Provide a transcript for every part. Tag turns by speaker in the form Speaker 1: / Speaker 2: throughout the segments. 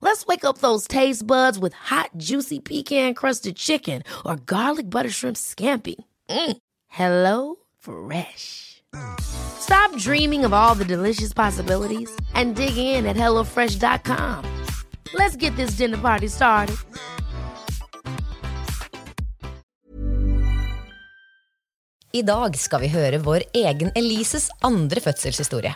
Speaker 1: Let's wake up those taste buds with hot, juicy pecan-crusted chicken or garlic butter shrimp scampi. Mm. Hello Fresh. Stop dreaming of all the delicious possibilities and dig in at HelloFresh.com. Let's get this dinner party started.
Speaker 2: I dag skal vi høre vår egen Elises andre fødselshistorie.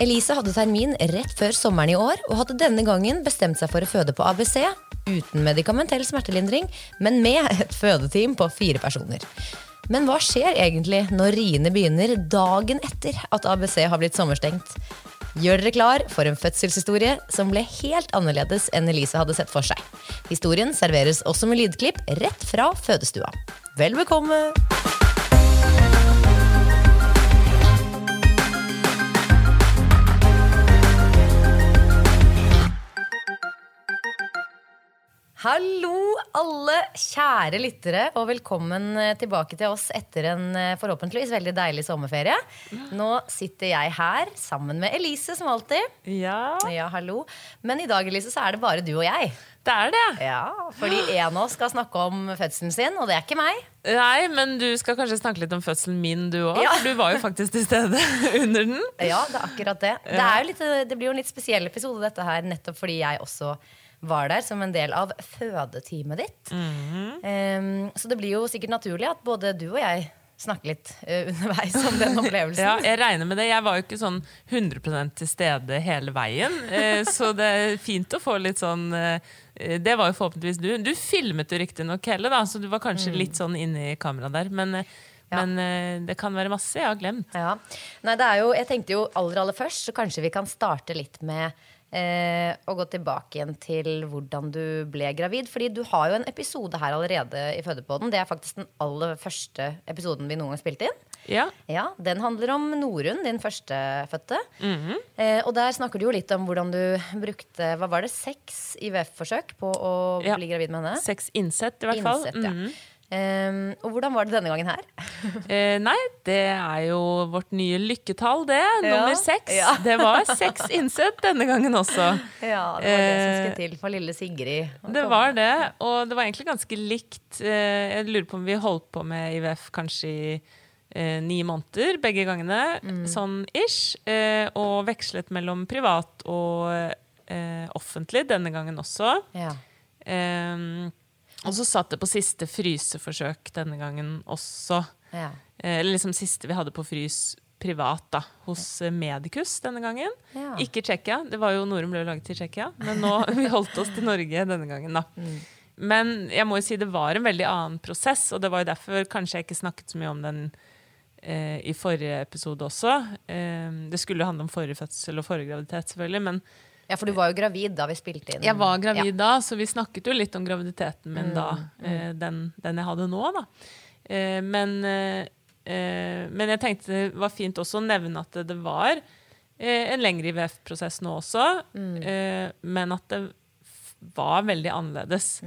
Speaker 2: Elise hadde termin rett før sommeren i år og hadde denne gangen bestemt seg for å føde på ABC uten medikamentell smertelindring, men med et fødeteam på fire personer. Men hva skjer egentlig når riene begynner dagen etter at ABC har blitt sommerstengt? Gjør dere klar for en fødselshistorie som ble helt annerledes enn Elise hadde sett for seg. Historien serveres også med lydklipp rett fra fødestua. Vel bekomme! Hallo, alle kjære lyttere, og velkommen eh, tilbake til oss etter en eh, forhåpentligvis veldig deilig sommerferie. Nå sitter jeg her sammen med Elise, som alltid.
Speaker 3: Ja,
Speaker 2: Ja, hallo. Men i dag Elise, så er det bare du og jeg.
Speaker 3: det er det.
Speaker 2: Ja, Fordi en av oss skal snakke om fødselen sin, og det er ikke meg.
Speaker 3: Nei, men du skal kanskje snakke litt om fødselen min, du òg.
Speaker 2: Ja.
Speaker 3: For du var jo faktisk til stede under den.
Speaker 2: Ja, det er akkurat det. Det, er jo litt, det blir jo en litt spesiell episode, dette her, nettopp fordi jeg også var der som en del av fødeteamet ditt. Em, så det blir jo sikkert naturlig at både du og jeg snakker litt uh, underveis om den opplevelsen.
Speaker 3: Ja, jeg regner med det. Jeg var jo ikke sånn 100% til stede hele veien. uh, Så det er fint å få litt sånn uh, Det var jo forhåpentligvis du. Du filmet jo riktignok hele, da, så du var kanskje litt sånn inne i kameraet der. Men,
Speaker 2: Mm. Ja.
Speaker 3: men det kan være masse jeg har glemt.
Speaker 2: Ja. Nei, det er jo, jeg tenkte jo aller aller først, så kanskje vi kan starte litt med eh, og gå tilbake igjen til hvordan du ble gravid. Fordi du har jo en episode her allerede i Fødepodden. Det er faktisk den aller første episoden vi noen gang spilte inn.
Speaker 3: Ja,
Speaker 2: Ja, Den handler om Norunn, din førstefødte. eh, og der snakker du jo litt om hvordan du brukte hva var det, seks IVF-forsøk på å
Speaker 3: Ja.
Speaker 2: bli gravid med henne.
Speaker 3: Seks innsett, i hvert fall.
Speaker 2: Innsett, ja.
Speaker 3: Mhm.
Speaker 2: Eh, og hvordan var det denne gangen her?
Speaker 3: Eh, nei, det er jo vårt nye lykketall, det. Nummer seks.
Speaker 2: Ja.
Speaker 3: Det var seks innsett denne gangen også.
Speaker 2: Ja, Det var det som
Speaker 3: Eh,
Speaker 2: skulle til for lille Sigrid.
Speaker 3: Det var det, og det var egentlig ganske likt. Eh, Jeg lurer på om vi holdt på med IVF kanskje i eh, ni måneder begge gangene, sånn ish. Eh, og vekslet mellom privat og eh, offentlig denne gangen også.
Speaker 2: Ja.
Speaker 3: Eh, og så satt det på siste fryseforsøk denne gangen også.
Speaker 2: Ja.
Speaker 3: Eh, Eller liksom siste vi hadde på frys privat, da. Hos medikus Medicus denne gangen.
Speaker 2: Ja.
Speaker 3: Ikke Tsjekkia. Det var jo Norum ble laget i Tsjekkia, men nå vi holdt oss til Norge denne gangen, da. Men jeg må jo si det var en veldig annen prosess, og det var jo derfor kanskje jeg ikke snakket så mye om den eh, i forrige episode også. Eh, det skulle jo handle om forrige fødsel og forrige graviditet, selvfølgelig, men
Speaker 2: ja, for du var jo gravid da vi spilte inn.
Speaker 3: jeg var gravid da, så vi snakket jo litt om graviditeten min da. Eh, den, den jeg hadde nå, da. Eh, men, eh, eh, men jeg tenkte det var fint også å nevne at det, det var eh, en lengre IVF-prosess nå også. Eh, men at det var veldig annerledes.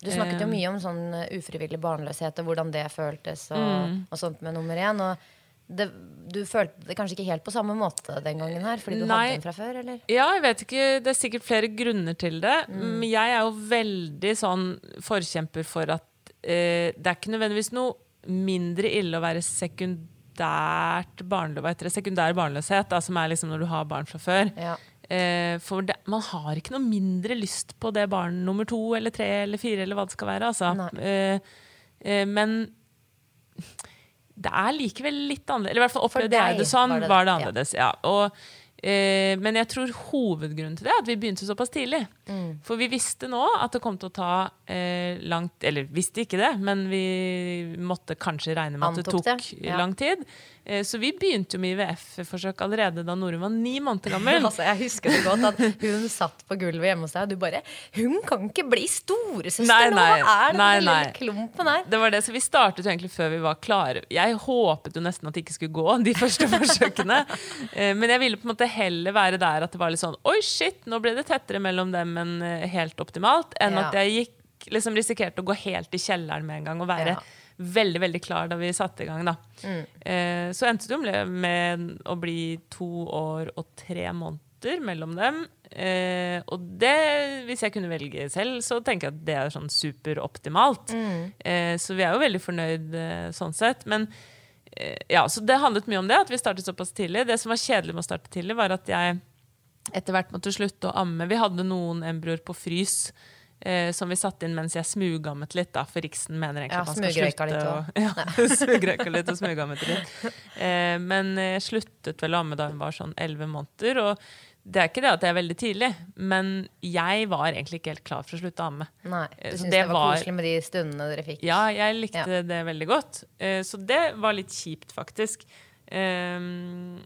Speaker 2: Du snakket jo mye om sånn ufrivillig barnløshet og hvordan det føltes og,
Speaker 3: Mm.
Speaker 2: og sånt med nummer én. Og det, du følte det kanskje ikke helt på samme måte den gangen her, fordi du
Speaker 3: Nei.
Speaker 2: hadde den fra før, eller?
Speaker 3: Ja, jeg vet ikke. Det er sikkert flere grunner til det. Men jeg er jo veldig sånn forkjemper for at eh, det er ikke nødvendigvis noe mindre ille å være sekundært barnløs, hva heter det? sekundær barnløshet, da, som er liksom når du har barn fra før.
Speaker 2: Ja.
Speaker 3: Eh, for det, man har ikke noe mindre lyst på det barn nummer to eller tre eller fire eller hva det skal være. Altså. Eh, eh, men det er likevel litt annerledes. Eller i hvert fall opplevde jeg det sånn.
Speaker 2: var det
Speaker 3: Var det
Speaker 2: annerledes, ja.
Speaker 3: ja. Og, eh, men jeg tror hovedgrunnen til det er at vi begynte såpass tidlig.
Speaker 2: Mm.
Speaker 3: For vi visste nå at det kom til å ta eh, langt Eller visste ikke det, men vi måtte kanskje regne med at det tok
Speaker 2: det, ja.
Speaker 3: lang tid. Eh, så vi begynte jo med IVF-forsøk allerede da Norun var ni måneder gammel.
Speaker 2: Altså, jeg husker det godt at hun satt på gulvet hjemme hos deg, og du bare 'Hun kan ikke bli storesøster nå! Hva er det
Speaker 3: nei,
Speaker 2: den lille klumpen her?'
Speaker 3: Det var det, så Vi startet jo egentlig før vi var klare. Jeg håpet jo nesten at det ikke skulle gå, de første forsøkene. Eh, Men jeg ville på en måte heller være der at det var litt sånn Oi, shit, nå ble det tettere mellom dem enn eh, helt optimalt. Enn
Speaker 2: Ja.
Speaker 3: at jeg gikk, liksom risikerte å gå helt i kjelleren med en gang og være
Speaker 2: Ja.
Speaker 3: Veldig veldig klar da vi satte i gang. da.
Speaker 2: Mm.
Speaker 3: Eh, Så endte det med- å bli to år og tre måneder mellom dem. Eh, og det, hvis jeg kunne velge selv, så tenker jeg at det er sånn superoptimalt. Eh, så vi er jo veldig fornøyd eh, sånn sett. Men eh, ja, så det handlet mye om det, at vi startet såpass tidlig. Det som var kjedelig med å starte tidlig, var at jeg etter hvert måtte slutte å amme. Vi hadde noen embryoer på frys. Eh, som vi satte inn mens jeg smugammet litt, da, for Riksen mener egentlig
Speaker 2: Ja,
Speaker 3: at man skal slutte
Speaker 2: litt
Speaker 3: og, ja, smugrøyka litt og smugammet litt. Eh, men jeg sluttet vel å amme da hun var sånn elleve måneder. Og det er ikke det at det er veldig tidlig, men jeg var egentlig ikke helt klar for å slutte å amme.
Speaker 2: Nei,
Speaker 3: Eh,
Speaker 2: Du
Speaker 3: så
Speaker 2: syntes
Speaker 3: det
Speaker 2: det var
Speaker 3: var-
Speaker 2: koselig med de stundene dere fikk?
Speaker 3: Ja, jeg likte
Speaker 2: Ja.
Speaker 3: det veldig godt. Eh, Så det var litt kjipt, faktisk. Ehm,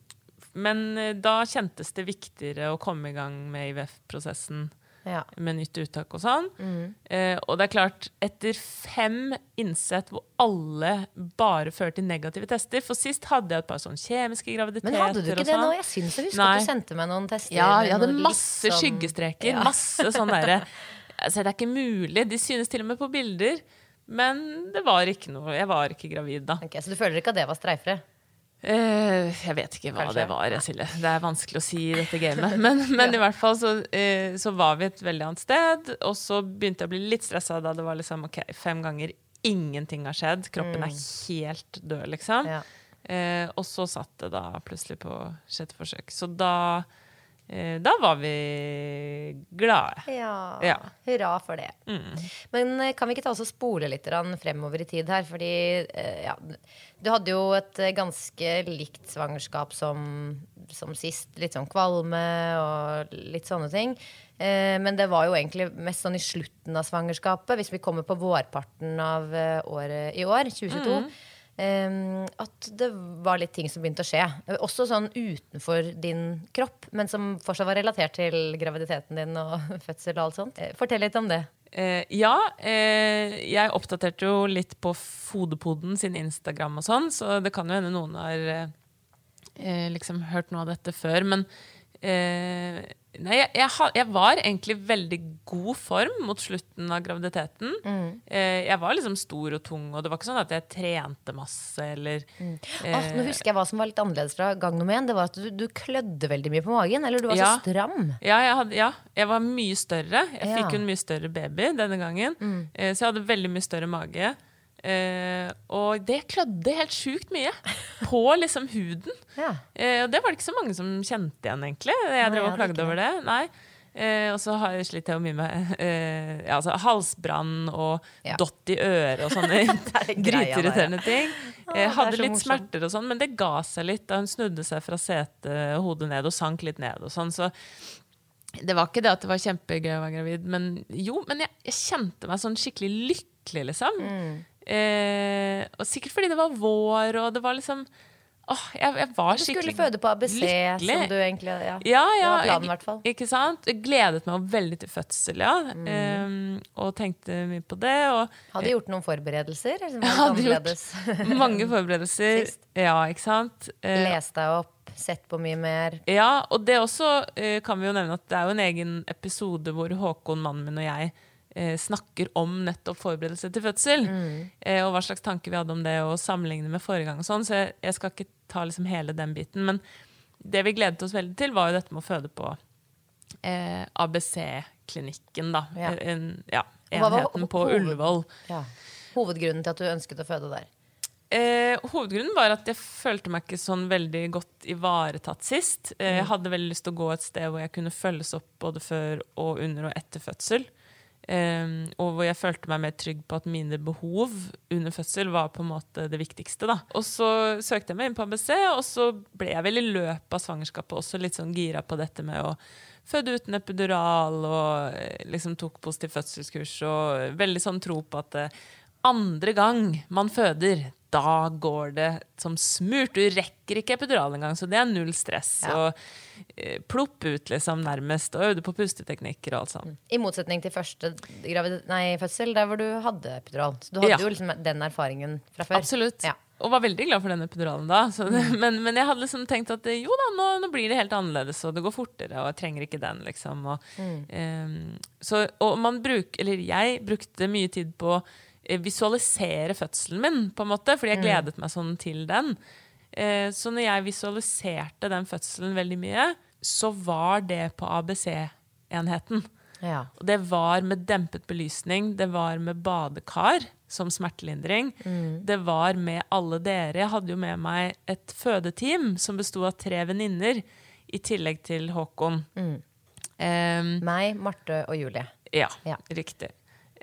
Speaker 3: Men eh, da kjentes det viktigere å komme i gang med IVF-prosessen
Speaker 2: Ja.
Speaker 3: med nytt uttak og sånn.
Speaker 2: Mm.
Speaker 3: Eh, og det er klart, etter fem innsett hvor alle bare fører til negative tester For sist hadde jeg et par sånn kjemiske graviditeter.
Speaker 2: Men hadde du ikke det
Speaker 3: sånn.
Speaker 2: nå? Jeg syns jeg husker at du sendte meg noen tester.
Speaker 3: Ja, jeg hadde masse
Speaker 2: sånn-
Speaker 3: skyggestreker.
Speaker 2: Ja.
Speaker 3: Masse sånn derre altså, Det er ikke mulig. De synes til og med på bilder. Men det var ikke noe. Jeg var ikke gravid da.
Speaker 2: Okay, så du føler ikke at det var streifere?
Speaker 3: Eh, jeg vet ikke hva
Speaker 2: Kanskje.
Speaker 3: det var, Silje. Det er vanskelig å si i dette gamet. Men, men i hvert fall så, uh, så var vi et veldig annet sted. Og så begynte jeg å bli litt stressa da det var liksom ok, fem ganger ingenting har skjedd. Kroppen er helt død, liksom.
Speaker 2: Ja.
Speaker 3: Uh, og så satt det da plutselig på sjette forsøk. Så da, da var vi glade.
Speaker 2: Ja.
Speaker 3: Ja.
Speaker 2: Hurra for det.
Speaker 3: Mm.
Speaker 2: Men eh, kan vi ikke ta oss og spole litt fremover i tid her? Fordi eh, ja, du hadde jo et eh, ganske likt svangerskap som, som sist. Litt sånn kvalme og litt sånne ting. Eh, men det var jo egentlig mest sånn i slutten av svangerskapet, hvis vi kommer på vårparten av eh, året i år, 2022. eh, at det var litt ting som begynte å skje. Også sånn utenfor din kropp, men som fortsatt var relatert til graviditeten din og fødsel og alt sånt. Eh, Fortell litt om det.
Speaker 3: Eh, ja, eh, jeg oppdaterte jo litt på Fodepoden sin Instagram og sånn, så det kan jo hende noen har eh, eh, liksom hørt noe av dette før. Men eh, nei, jeg, jeg, jeg var egentlig veldig god form mot slutten av graviditeten. Eh, jeg var liksom stor og tung, og det var ikke sånn at jeg trente masse eller
Speaker 2: Åh, nå husker jeg hva som var litt annerledes fra gang nummer én. Det var at du, du klødde veldig mye på magen. Eller du var
Speaker 3: Ja.
Speaker 2: så stram.
Speaker 3: Ja jeg, hadde, ja, jeg var mye større. Jeg
Speaker 2: Ja. Mm.
Speaker 3: fikk jo en mye større baby denne gangen. Eh, så jeg hadde veldig mye større mage. Eh, og det klødde helt sjukt mye på liksom huden.
Speaker 2: Ja.
Speaker 3: Eh, og det var det ikke så mange som kjente igjen, egentlig. Jeg drev og klagde over det. Nei. Eh, og så har jeg slitt jeg mye med eh, ja, altså halsbrann og
Speaker 2: Ja.
Speaker 3: dott i øret og sånne
Speaker 2: er greia
Speaker 3: ting.
Speaker 2: Eh,
Speaker 3: hadde litt
Speaker 2: morsom.
Speaker 3: smerter og sånn, men det ga seg litt da hun snudde seg fra setet og hodet ned og sank litt ned og sånn. Så det var ikke det at det var kjempegøy å være gravid, men jo, men jeg, jeg kjente meg sånn skikkelig lykkelig, liksom.
Speaker 2: Mm.
Speaker 3: Eh, og sikkert fordi det var vår, og det var liksom Åh, jeg, jeg var
Speaker 2: Du skulle føde på ABC,
Speaker 3: lykkelig.
Speaker 2: som du egentlig Ja,
Speaker 3: Ja, ja.
Speaker 2: det var planen, i.
Speaker 3: Ikke sant? Jeg gledet meg veldig til fødsel, ja.
Speaker 2: Mm.
Speaker 3: Eh, og tenkte mye på det. Og
Speaker 2: Hadde gjort noen forberedelser? Liksom,
Speaker 3: Jeg hadde gjort mange forberedelser. Ja, ikke sant? Eh,
Speaker 2: Lest deg opp, sett på mye mer.
Speaker 3: Ja, og det også eh, kan vi jo nevne at det er jo en egen episode hvor Håkon, mannen min og jeg, eh, snakker om nettopp forberedelse til fødsel. Eh, og hva slags tanker vi hadde om det, og sammenligne med forrige gang. og sånn, Så jeg, jeg skal ikke ta liksom hele den biten. Men det vi gledet oss veldig til, var jo dette med å føde på eh, ABC-klinikken, da.
Speaker 2: Ja.
Speaker 3: En, ja, enheten på Ullevål.
Speaker 2: Ja. Hovedgrunnen til at du ønsket å føde der?
Speaker 3: Eh, hovedgrunnen var at jeg følte meg ikke sånn veldig godt ivaretatt sist. Eh, jeg hadde veldig lyst til å gå et sted hvor jeg kunne følges opp både før og under og etter fødsel. Eh, og hvor jeg følte meg mer trygg på at mine behov under fødsel var på en måte det viktigste. Da. Og så søkte jeg meg inn på ABC, og så ble jeg vel i løpet av svangerskapet også litt sånn gira på dette med å føde uten epidural, og eh, liksom tok positiv fødselskurs, og veldig sånn tro på at eh, andre gang man føder, da går det som smurt. Du rekker ikke epidural engang, så det er null stress.
Speaker 2: Ja.
Speaker 3: Og eh, plopp ut, liksom, nærmest. Og øvde på pusteteknikker og alt sånt.
Speaker 2: I motsetning til første nei, fødsel, der hvor du hadde epidural. Så du hadde
Speaker 3: Ja.
Speaker 2: jo liksom den erfaringen fra før.
Speaker 3: Absolutt.
Speaker 2: Ja.
Speaker 3: Og var veldig glad for den epiduralen da. Så det, men, men jeg hadde liksom tenkt at eh, jo da, nå, nå blir det helt annerledes, og det går fortere, og jeg trenger ikke den, liksom. Og, ehm, så, og man bruk, eller jeg brukte mye tid på visualisere fødselen min, på en måte, fordi jeg gledet meg sånn til den. Eh, så når jeg visualiserte den fødselen veldig mye, så var det på ABC-enheten.
Speaker 2: Ja.
Speaker 3: Og det var med dempet belysning, det var med badekar som smertelindring. Det var med alle dere. Jeg hadde jo med meg et fødeteam som besto av tre venninner, i tillegg til Håkon. Em,
Speaker 2: Meg, Marte og Julie.
Speaker 3: ja,
Speaker 2: Ja.
Speaker 3: riktig.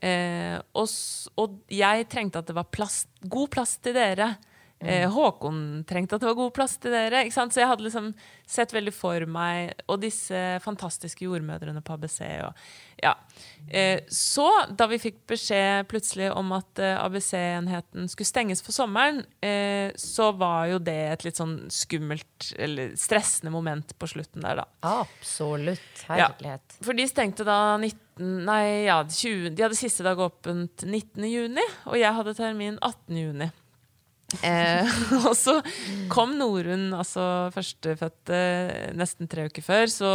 Speaker 3: Eh, og, og jeg trengte at det var plass, god plass til dere. Eh, Håkon trengte at det var god plass til dere. Så jeg hadde liksom sett veldig for meg Og disse fantastiske jordmødrene på ABC. Og, ja. eh, så, da vi fikk beskjed plutselig om at eh, ABC-enheten skulle stenges for sommeren, eh, så var jo det et litt sånn skummelt eller stressende moment på slutten der, da.
Speaker 2: Absolutt.
Speaker 3: Ja.
Speaker 2: Herlighet.
Speaker 3: For de stengte da 19, nei, ja, 20, de hadde siste dag åpent 19. juni, og jeg hadde termin 18. juni. Eh, og så kom Norunn, altså førstefødte, nesten tre uker før, så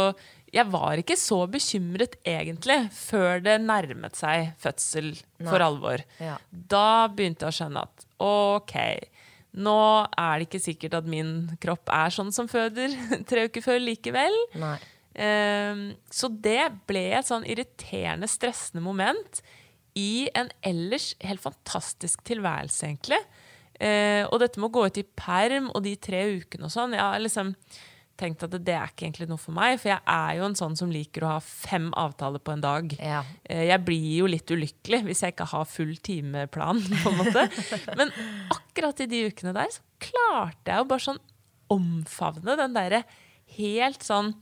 Speaker 3: jeg var ikke så bekymret egentlig før det nærmet seg fødsel for alvor.
Speaker 2: Ja.
Speaker 3: Da begynte jeg å skjønne at ok, nå er det ikke sikkert at min kropp er sånn som føder tre uker før likevel.
Speaker 2: Nei.
Speaker 3: Ehm, så det ble et sånn irriterende, stressende moment i en ellers helt fantastisk tilværelse, egentlig. Eh, og dette med å gå ut i perm og de tre ukene og sånn, jeg har liksom tenkt at det er ikke egentlig noe for meg, for jeg er jo en sånn som liker å ha fem avtaler på en dag.
Speaker 2: Ja.
Speaker 3: Eh, Jeg blir jo litt ulykkelig hvis jeg ikke har full timeplan, på en måte. Men akkurat i de ukene der så klarte jeg å bare sånn omfavne den derre helt sånn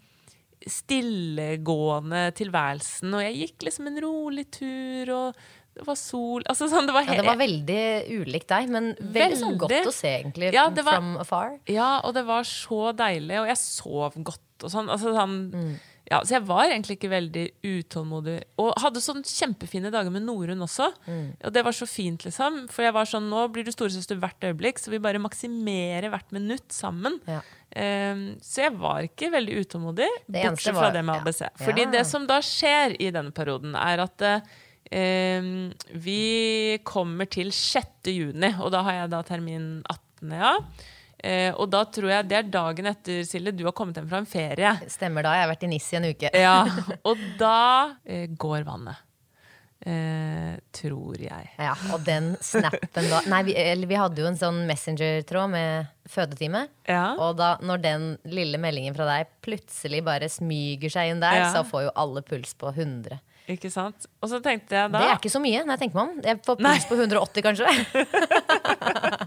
Speaker 3: stillegående tilværelsen. Og jeg gikk liksom en rolig tur, og det var sol altså sånn, det var,
Speaker 2: Ja, det var veldig ulikt deg, men veldig, sånn
Speaker 3: Veldig.
Speaker 2: godt å se, egentlig,
Speaker 3: Ja, var-
Speaker 2: from afar.
Speaker 3: Ja, og det var så deilig, og jeg sov godt og sånn. Altså, sånn
Speaker 2: Mm.
Speaker 3: Ja, så jeg var egentlig ikke veldig utålmodig. Og hadde sånn kjempefine dager med Norunn også.
Speaker 2: Mm.
Speaker 3: Og det var så fint, liksom. For jeg var sånn, nå blir du storesøster hvert øyeblikk, så vi bare maksimerer hvert minutt sammen.
Speaker 2: Ja.
Speaker 3: Um, så jeg var ikke veldig utålmodig, bortsett
Speaker 2: var-
Speaker 3: fra det med
Speaker 2: ja.
Speaker 3: ABC. Fordi
Speaker 2: Ja.
Speaker 3: det som da skjer i denne perioden, er at ehm, vi kommer til 6. juni, og da har jeg da termin 18. ja. Eh, og da tror jeg det er dagen etter, Silje, du har kommet hjem fra en ferie.
Speaker 2: Stemmer da. Jeg har vært i NIS i en uke.
Speaker 3: Ja, og da eh, går vannet. Eh, tror jeg.
Speaker 2: Ja, og den snappen da Nei, vi, eller, vi hadde jo en sånn messenger-tråd med fødetime.
Speaker 3: Ja.
Speaker 2: Og da, når den lille meldingen fra deg plutselig bare smyger seg inn der,
Speaker 3: Ja.
Speaker 2: så får jo alle puls på 100.
Speaker 3: Ikke sant? Og så tenkte jeg da
Speaker 2: Det er ikke så mye, når jeg tenker meg om. Jeg får
Speaker 3: Nei.
Speaker 2: puls på 180, kanskje.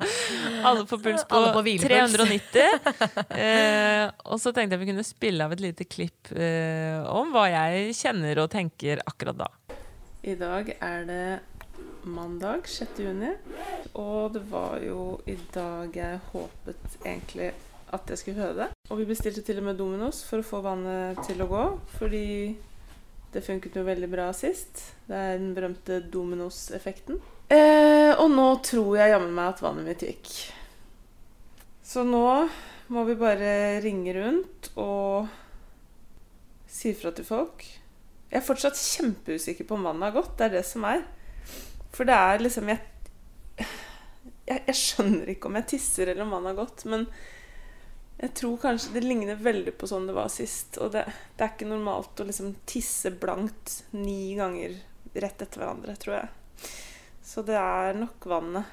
Speaker 3: Alle får puls på,
Speaker 2: på
Speaker 3: 390. Eh, og så tenkte jeg vi kunne spille av et lite klipp eh, om hva jeg kjenner og tenker akkurat da. I dag er det mandag 6. juni, og det var jo i dag jeg håpet egentlig at jeg skulle høre det. Og vi bestilte til og med Dominos for å få vannet til å gå, fordi det funket jo veldig bra sist. Det er den berømte Dominos-effekten. Eh, og nå tror jeg jammen meg at vannet mitt gikk. Så nå må vi bare ringe rundt og si fra til folk
Speaker 4: Jeg er fortsatt kjempeusikker på om vannet har gått. Det er det som er. For det er liksom Jeg, jeg, jeg skjønner ikke om jeg tisser eller om vannet har gått, men jeg tror kanskje det ligner veldig på sånn det var sist. Og det, det er ikke normalt å liksom tisse blankt ni ganger rett etter hverandre, tror jeg. Så det er nok vannet.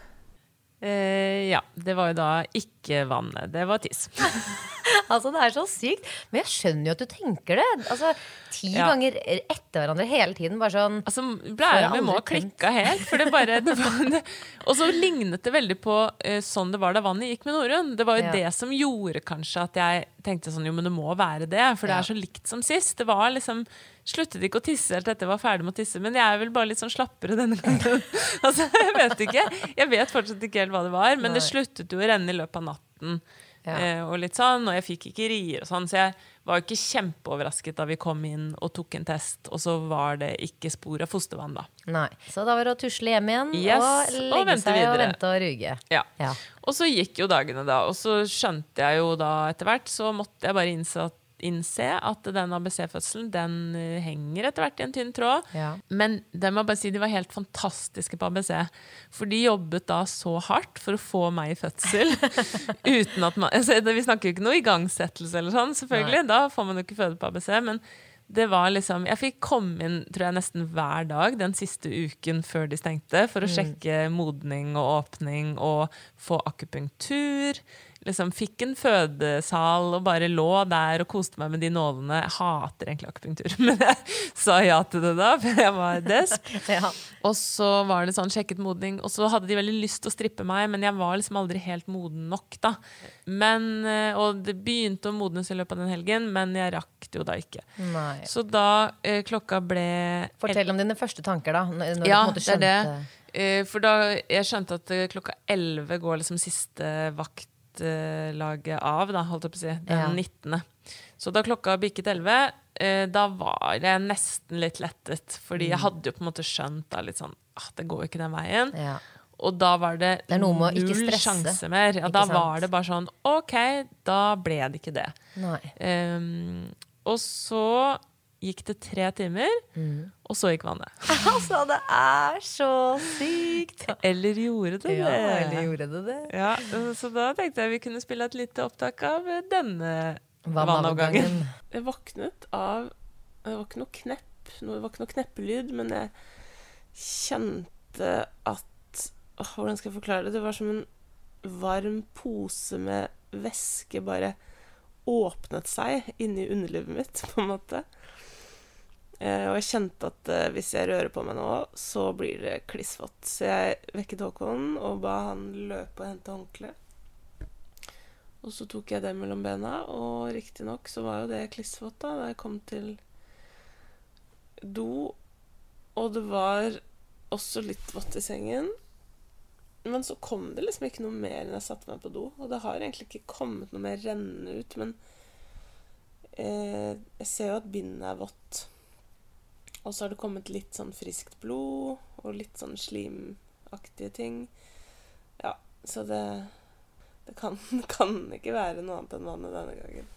Speaker 3: Eh, ja. Det var jo da ikke vannet. Det var tiss.
Speaker 2: Altså, det er så sykt. Men jeg skjønner jo at du tenker det. Altså, Ti
Speaker 3: Ja.
Speaker 2: ganger etter hverandre hele tiden. Bare sånn
Speaker 3: Altså, Blæra mi må ha klikka helt. For det bare, det var, det, og så lignet det veldig på uh, sånn det var da vannet gikk med Norun. Det var jo
Speaker 2: Ja.
Speaker 3: det som gjorde kanskje at jeg tenkte sånn, jo, men det må være det. For det
Speaker 2: Ja.
Speaker 3: er så likt som sist. Det var liksom Sluttet ikke å tisse helt etter jeg var ferdig med å tisse, men jeg er vel bare litt sånn slappere denne gangen. altså, Jeg vet ikke. Jeg vet fortsatt ikke helt hva det var, men det sluttet jo å renne i løpet av natten.
Speaker 2: Ja.
Speaker 3: Eh, og litt sånn, og jeg fikk ikke rier og sånn, så jeg var jo ikke kjempeoverrasket da vi kom inn og tok en test, og så var det ikke spor av fostervann, da.
Speaker 2: Nei. Så da var det å tusle hjem igjen
Speaker 3: Yes,
Speaker 2: og
Speaker 3: og
Speaker 2: legge
Speaker 3: vente
Speaker 2: seg og vente og ruge.
Speaker 3: Ja.
Speaker 2: Ja.
Speaker 3: Og så gikk jo dagene, da. Og så skjønte jeg jo da etter hvert, så måtte jeg bare innse at, innse at den ABC-fødselen, den eh, henger etter hvert i en tynn tråd.
Speaker 2: Ja.
Speaker 3: Men det må jeg bare si, de var helt fantastiske på ABC. For de jobbet da så hardt for å få meg i fødsel. uten at man, altså, Vi snakker jo ikke noe igangsettelse eller sånn, selvfølgelig. Da får man jo ikke føde på ABC. Men det var liksom Jeg fikk komme inn tror jeg, nesten hver dag den siste uken før de stengte, for å sjekke modning og åpning og få akupunktur. Liksom Fikk en fødesal og bare lå der og koste meg med de nålene. Jeg hater egentlig akupunktur, men jeg sa ja til det da, for jeg var desp.
Speaker 2: Ja.
Speaker 3: Og så var det sånn sjekket modning, og så hadde de veldig lyst til å strippe meg, men jeg var liksom aldri helt moden nok, da. Men, eh, og det begynte å modnes i løpet av den helgen, men jeg rakk det jo da ikke.
Speaker 2: Nei.
Speaker 3: Så da eh, klokka ble
Speaker 2: Fortell om dine første tanker, da. Når,
Speaker 3: ja,
Speaker 2: du på en måte
Speaker 3: det er det. Eh, For da jeg skjønte at klokka 11 går liksom siste vaktlaget av, da, holdt jeg på å si, den
Speaker 2: Ja.
Speaker 3: 19. Så da klokka bikket 11, eh, da var jeg nesten litt lettet. Fordi
Speaker 2: Mm.
Speaker 3: jeg hadde jo på en måte skjønt da litt sånn ah, det går jo ikke den veien.
Speaker 2: Ja.
Speaker 3: Og da var det,
Speaker 2: Det
Speaker 3: null sjanse mer. Ja, da
Speaker 2: sant?
Speaker 3: var det bare sånn OK, da ble det ikke det.
Speaker 2: Nei.
Speaker 3: Um, og så gikk det tre timer,
Speaker 2: Mm.
Speaker 3: og så gikk vannet.
Speaker 2: Altså, det er så sykt!
Speaker 3: Eller gjorde det
Speaker 2: Ja,
Speaker 3: det?
Speaker 2: eller gjorde det det?
Speaker 3: Ja, så da tenkte jeg vi kunne spille et lite opptak av denne
Speaker 2: Vannavgangen.
Speaker 4: Jeg våknet av Det var ikke noe knepp, det var ikke noe kneppelyd, men jeg kjente at åh, Hvordan skal jeg forklare det? Det var som en varm pose med væske bare åpnet seg inni underlivet mitt, på en måte. Eh, og jeg kjente at eh, hvis jeg rører på meg nå, så blir det klissvått. Så jeg vekket Håkon og ba han løpe og hente håndkle. Og så tok jeg det mellom bena, og riktignok så var jo det klissvått da da jeg kom til do. Og det var også litt vått i sengen. Men så kom det liksom ikke noe mer enn jeg satte meg på do. Og det har egentlig ikke kommet noe mer rennende ut, men eh, jeg ser jo at bindet er vått. Og så har det kommet litt sånn friskt blod, og litt sånn slimaktige ting. Ja, så det det kan, kan ikke være noe annet enn vannet denne gangen.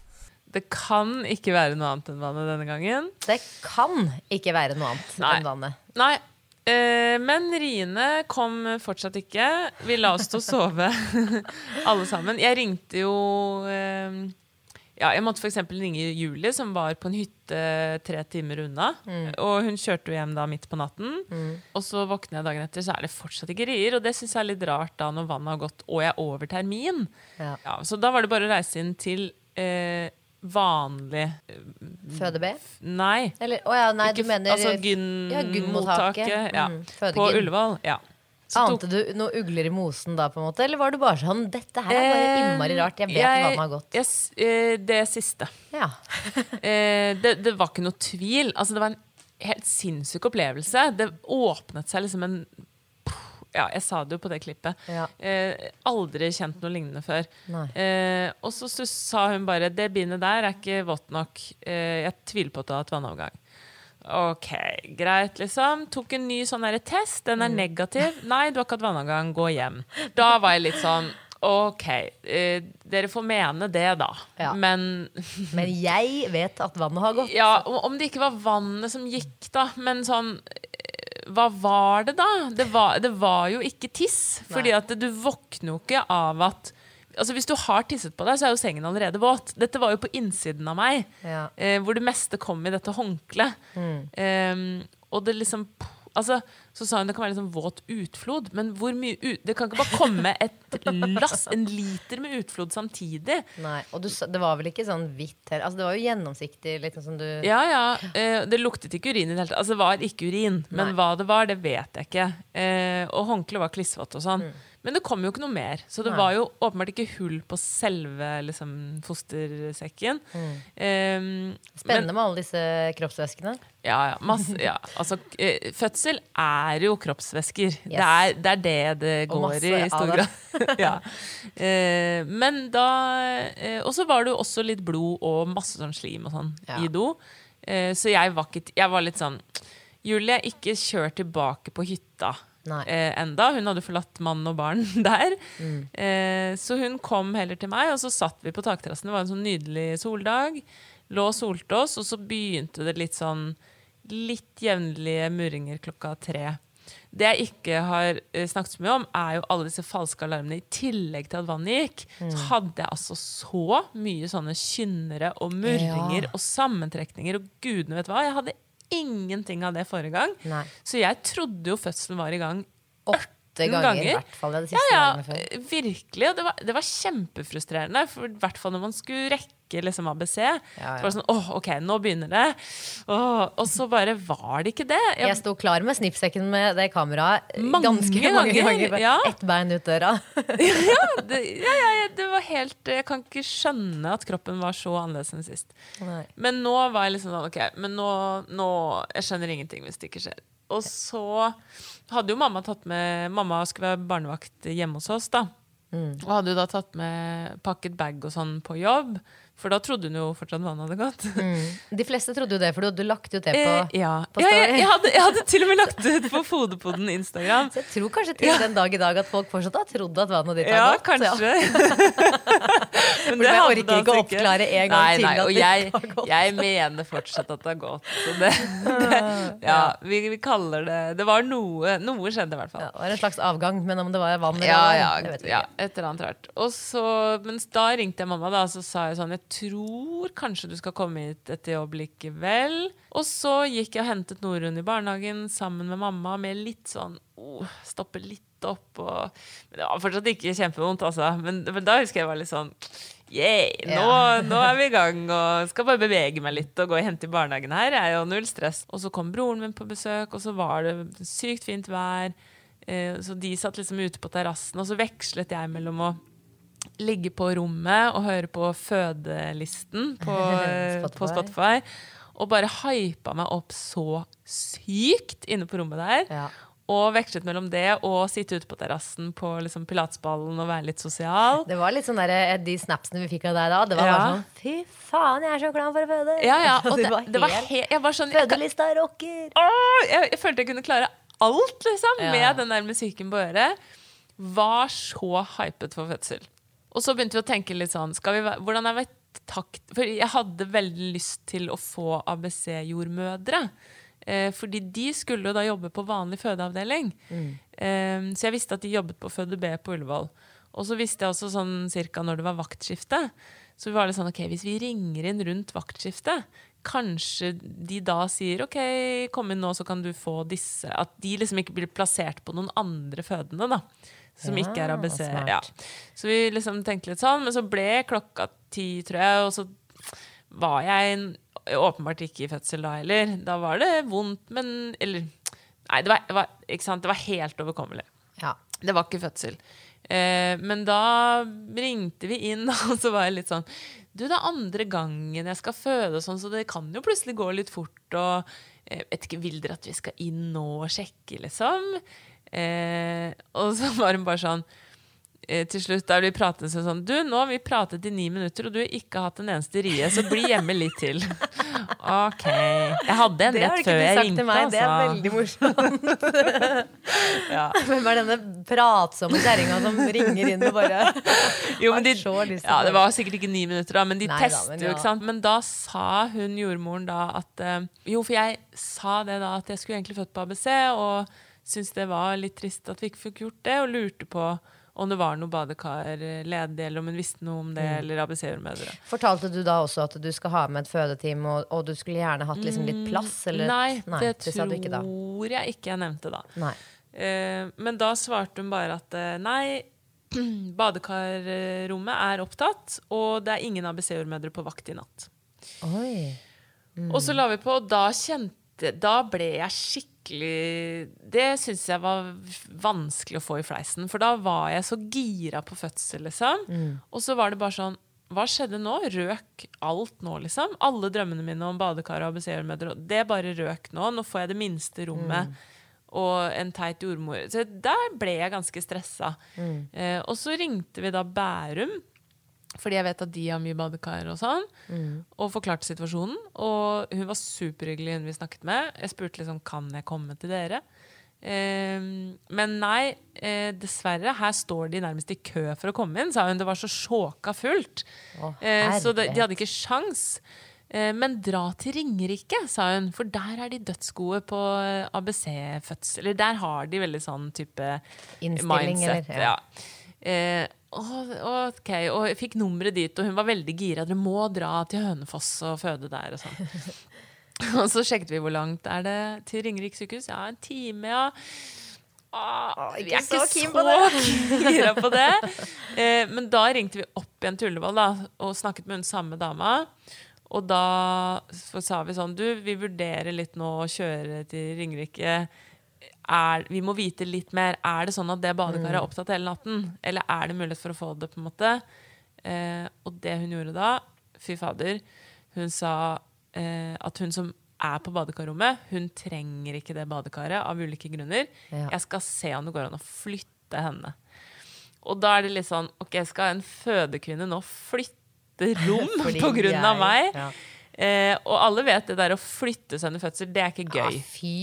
Speaker 3: Det kan ikke være noe annet enn vannet denne gangen.
Speaker 2: Det kan ikke være noe annet
Speaker 3: Nei.
Speaker 2: enn vannet.
Speaker 3: Nei. Eh, men riene kom fortsatt ikke. Vi la oss til å sove alle sammen. Jeg ringte jo eh, ja, Jeg måtte f.eks. ringe Julie, som var på en hytte tre timer unna. Og hun kjørte jo hjem da midt på natten. Og så våkner jeg dagen etter, så er det fortsatt ikke rier. Og det syns jeg er litt rart da når vannet har gått og jeg er over termin.
Speaker 2: Ja.
Speaker 3: Ja, så da var det bare å reise inn til eh, vanlig
Speaker 2: Føde-B?
Speaker 3: Nei.
Speaker 2: Eller å ja, nei,
Speaker 3: Ikke
Speaker 2: du mener
Speaker 3: altså
Speaker 2: ja,
Speaker 3: gyn-mottaket
Speaker 2: gynmottaket.
Speaker 3: ja,
Speaker 2: Mm,
Speaker 3: på. Ullevål. Ja.
Speaker 2: Ante du noen ugler i mosen da, på en måte? Eller var du bare sånn Dette her er bare innmari rart. Jeg vet
Speaker 3: jeg-
Speaker 2: den har gått.
Speaker 3: jeg eh, det siste.
Speaker 2: Ja.
Speaker 3: Eh, det, det var ikke noe tvil. Altså, det var en helt sinnssyk opplevelse. Det åpnet seg liksom en Ja, jeg sa det jo på det klippet.
Speaker 2: Ja.
Speaker 3: Eh, aldri kjent noe lignende før. Eh, og så så, sa hun bare det bindet der er ikke vått nok. Eh, jeg tviler på at du har hatt vannavgang. Ok, greit, liksom. Tok en ny sånn derre test. Den
Speaker 2: Mm.
Speaker 3: er negativ. Nei, du har ikke hatt vannavgang. Gå hjem. Da var jeg litt sånn OK, eh, dere får mene det, da.
Speaker 2: Ja.
Speaker 3: Men
Speaker 2: Men jeg vet at vannet har gått.
Speaker 3: ja, om om det ikke var vannet som gikk, da. Men sånn eh, Hva var det, da? Det var, det var jo ikke tiss. Fordi at du våkner jo ikke av at Altså Hvis du har tisset på deg, så er jo sengen allerede våt. Dette var jo på innsiden av meg,
Speaker 2: Ja.
Speaker 3: eh, hvor det meste kom i dette håndkleet. Eh, og det liksom Altså, så sa hun det kan være liksom våt utflod, men ut, det kan ikke bare komme et lass, en liter med utflod samtidig.
Speaker 2: Nei, og du, det var vel ikke sånn hvitt heller? Altså, det var jo gjennomsiktig, liksom som du
Speaker 3: Ja, ja. Eh, det luktet ikke urin i det hele tatt. Altså, det var ikke urin. Men
Speaker 2: Nei.
Speaker 3: hva det var, det vet jeg ikke. Eh, og håndkleet var klissvått og sånn. Men det kom jo ikke noe mer. Så det
Speaker 2: Mm. Nei.
Speaker 3: var jo åpenbart ikke hull på selve liksom, fostersekken.
Speaker 2: Mm. Um, Spennende med alle disse kroppsvæskene.
Speaker 3: Ja, ja. Masse, ja. Altså, eh, fødsel er jo kroppsvæsker. Det,
Speaker 2: Yes.
Speaker 3: er, det er det det går i i stor grad. ja. eh, men da eh, Og så var det jo også litt blod og masse sånn slim og sånn
Speaker 2: Ja.
Speaker 3: i do. Eh, så jeg var, ikke, jeg var litt sånn Julie, ikke kjør tilbake på hytta eh, enda. Hun hadde forlatt mann og barn der.
Speaker 2: Mm.
Speaker 3: Eh, så hun kom heller til meg, og så satt vi på takterrassen. Det var en sånn nydelig soldag. Lå og solte oss, og så begynte det litt sånn litt jevnlige murringer klokka tre. Det jeg ikke har eh, snakket så mye om, er jo alle disse falske alarmene. I tillegg til at vannet gikk,
Speaker 2: Mm.
Speaker 3: så hadde jeg altså så mye sånne kynnere og murringer
Speaker 2: Ja.
Speaker 3: og sammentrekninger og gudene vet hva. Jeg hadde ingenting av det forrige gang.
Speaker 2: Nei.
Speaker 3: Så jeg trodde jo fødselen var i gang
Speaker 2: Åtte ganger,
Speaker 3: ganger.
Speaker 2: fall. Det
Speaker 3: ja, ja,
Speaker 2: før.
Speaker 3: eh, virkelig. Og det var, det var kjempefrustrerende. I hvert fall når man skulle rekke liksom ABC.
Speaker 2: ja.
Speaker 3: Så var det sånn, åh, ok, nå begynner det. Åh, og så bare var det ikke det. Jeg,
Speaker 2: Jeg sto klar med snippsekken med det kameraet
Speaker 3: Mange
Speaker 2: ganske mange
Speaker 3: ganger,
Speaker 2: ganger.
Speaker 3: ja.
Speaker 2: Ett bein ut døra.
Speaker 3: det, ja, ja, ja, det var helt Jeg kan ikke skjønne at kroppen var så annerledes enn sist.
Speaker 2: Nei.
Speaker 3: Men nå var jeg liksom sånn, ok, men nå, nå Jeg skjønner ingenting hvis det ikke skjer. Og så hadde jo mamma tatt med Mamma skulle være barnevakt hjemme hos oss, da. Og hadde jo da tatt med pakket bag og sånn på jobb. For da trodde hun jo fortsatt vannet hadde gått.
Speaker 2: De fleste trodde jo det, for du hadde lagt ut det på,
Speaker 3: Eh, ja.
Speaker 2: på
Speaker 3: ja jeg, jeg, hadde, jeg hadde til og med lagt det ut på Fodepoden Instagram.
Speaker 2: Så jeg tror kanskje til den dag i dag at folk fortsatt har trodd at vannet ditt
Speaker 3: Ja,
Speaker 2: har gått.
Speaker 3: kanskje. Men det
Speaker 2: orker
Speaker 3: ikke,
Speaker 2: ikke å
Speaker 3: altså
Speaker 2: oppklare en gang
Speaker 3: nei,
Speaker 2: til
Speaker 3: nei,
Speaker 2: at det
Speaker 3: jeg,
Speaker 2: har gått.
Speaker 3: jeg mener fortsatt at det har gått. Så det, det, ja, vi, vi kaller det Det var noe Noe skjedde, i hvert fall.
Speaker 2: Ja, det var en slags avgang, men om det var vann eller
Speaker 3: Ja, ja,
Speaker 2: det vet vi
Speaker 3: ja,
Speaker 2: ikke.
Speaker 3: et eller annet rart. Og så, mens da ringte jeg mamma, da, så sa jeg sånn Jeg tror kanskje du skal komme hit etter jobb likevel. Og så gikk jeg og hentet Norunn i barnehagen sammen med mamma med litt sånn oh, Stoppe litt opp og Men det var fortsatt ikke kjempevondt, altså. Men, men da husker jeg var litt sånn Yeah, nå, nå er vi i gang og skal bare bevege meg litt og gå og hente i barnehagen her. Jeg er jo null stress. Og så kom broren min på besøk, og så var det sykt fint vær. Eh, Så de satt liksom ute på terrassen, og så vekslet jeg mellom å ligge på rommet og høre på fødelisten på, Spotify. på
Speaker 2: Spotify.
Speaker 3: Spotify. Og bare hypa meg opp så sykt inne på rommet der.
Speaker 2: Ja.
Speaker 3: Og vekslet mellom det og sitte ute på terrassen på liksom pilatsballen og være litt sosial.
Speaker 2: Det var litt sånn der, eh, De snapsene vi fikk av deg da, det var
Speaker 3: Ja.
Speaker 2: bare sånn Fy faen, jeg er så klar for å føde!
Speaker 3: Ja, ja, og det,
Speaker 2: var
Speaker 3: det var
Speaker 2: helt-
Speaker 3: jeg var sånn
Speaker 2: Fødelista rocker!
Speaker 3: Åh, jeg, jeg følte jeg kunne klare alt, liksom,
Speaker 2: Ja.
Speaker 3: med den der musikken på øret. Var så hypet for fødsel. Og så begynte vi å tenke litt sånn skal vi, Hvordan er vi takt For jeg hadde veldig lyst til å få ABC-jordmødre. Eh, fordi de skulle jo da jobbe på vanlig fødeavdeling. Eh, så jeg visste at de jobbet på Føde B på Ullevål. Og så visste jeg også sånn cirka når det var vaktskifte. Så vi var litt sånn, ok, hvis vi ringer inn rundt vaktskiftet, kanskje de da sier ok, kom inn nå, så kan du få disse. At de liksom ikke blir plassert på noen andre fødende, da. Som
Speaker 2: Ja,
Speaker 3: ikke er ABC. Ja. Så vi liksom tenkte litt sånn, men så ble klokka ti, tror jeg, og så var jeg åpenbart ikke i fødsel da heller. Da var det vondt, men Eller Nei, det var, det var, det var helt overkommelig.
Speaker 2: Ja.
Speaker 3: Det var ikke fødsel. Eh, men da ringte vi inn, og så var jeg litt sånn Du, det er andre gangen jeg skal føde, og sånn, så det kan jo plutselig gå litt fort. Og jeg vet ikke, vil dere at vi skal inn nå og sjekke, liksom? Eh, og så var hun bare sånn eh, til slutt da vi pratet sånn Du, nå har vi pratet i ni minutter, og du har ikke hatt en eneste rie, så bli hjemme litt til. OK. Jeg hadde en
Speaker 2: Det har
Speaker 3: rett
Speaker 2: ikke
Speaker 3: før
Speaker 2: du
Speaker 3: jeg
Speaker 2: sagt
Speaker 3: ringte,
Speaker 2: til meg. Det er
Speaker 3: altså.
Speaker 2: veldig morsomt.
Speaker 3: Ja.
Speaker 2: Hvem er denne pratsomme kjerringa som ringer inn og bare
Speaker 3: Jo, men de,
Speaker 2: har
Speaker 3: ja, det var sikkert ikke ni minutter, da, men de
Speaker 2: Nei
Speaker 3: tester jo,
Speaker 2: ja.
Speaker 3: ikke sant. Men da sa hun jordmoren da at eh, Jo, for jeg sa det da, at jeg skulle egentlig født på ABC, og syntes det var litt trist at vi ikke fikk gjort det, og lurte på om det var noe badekar ledig, eller om hun visste noe om det,
Speaker 2: Mm.
Speaker 3: eller ABC-jordmødre.
Speaker 2: Fortalte du da også at du skal ha med et fødeteam, og, og du skulle gjerne hatt liksom litt plass? Eller?
Speaker 3: Nei, det,
Speaker 2: det tror ikke
Speaker 3: jeg ikke jeg nevnte da.
Speaker 2: Nei.
Speaker 3: Eh, men da svarte hun bare at eh, nei, badekarrommet er opptatt, og det er ingen ABC-jordmødre på vakt i natt.
Speaker 2: Oi.
Speaker 3: Og så la vi på, og da kjente Da ble jeg skikkelig Det syns jeg var vanskelig å få i fleisen. For da var jeg så gira på fødsel, liksom. Og så var det bare sånn Hva skjedde nå? Røk alt nå, liksom? Alle drømmene mine om badekar og ABC-jordmødre, det bare røk nå. Nå får jeg det minste rommet. Og en teit jordmor. Så der ble jeg ganske stressa. Eh, og så ringte vi da Bærum, fordi jeg vet at de har mye badekar og sånn, og forklarte situasjonen. Og hun var superhyggelig, hun vi snakket med. Jeg spurte liksom kan jeg komme til dere. Eh, men nei, eh, dessverre. Her står de nærmest i kø for å komme inn, sa hun. Det var så sjåka fullt.
Speaker 2: Å,
Speaker 3: Eh, så de,
Speaker 2: de
Speaker 3: hadde ikke sjans. Eh, men dra til Ringerike, sa hun, for der er de dødsgode på ABC-fødsel. Eller Der har de veldig sånn type
Speaker 2: Innstilling,
Speaker 3: mindset.
Speaker 2: eller?
Speaker 3: Ja. Eh, å, ok, Og jeg fikk nummeret dit, og hun var veldig gira. Dere må dra til Hønefoss og føde der. Og sånn. og så sjekket vi hvor langt er det til Ringerike sykehus. Ja, en time, ja. Åh, vi er
Speaker 2: ikke så keen på det.
Speaker 3: gira på det. Eh, men da ringte vi opp igjen til Ullevål da, og snakket med hun samme dama. Og da sa vi sånn Du, vi vurderer litt nå å kjøre til Ringerike. Er, vi må vite litt mer. Er det sånn at det badekaret er opptatt hele natten? Eller er det mulighet for å få det, på en måte? Eh, og det hun gjorde da, fy fader, hun sa eh, at hun som er på badekarrommet, hun trenger ikke det badekaret av ulike grunner.
Speaker 2: Ja.
Speaker 3: Jeg skal se om det går an å flytte henne. Og da er det litt sånn OK, skal en fødekvinne nå flytte rom
Speaker 2: pga.
Speaker 3: meg?
Speaker 2: ja.
Speaker 3: Eh, og alle vet det der å flytte seg under fødsel, det er ikke gøy.
Speaker 2: Ah, fy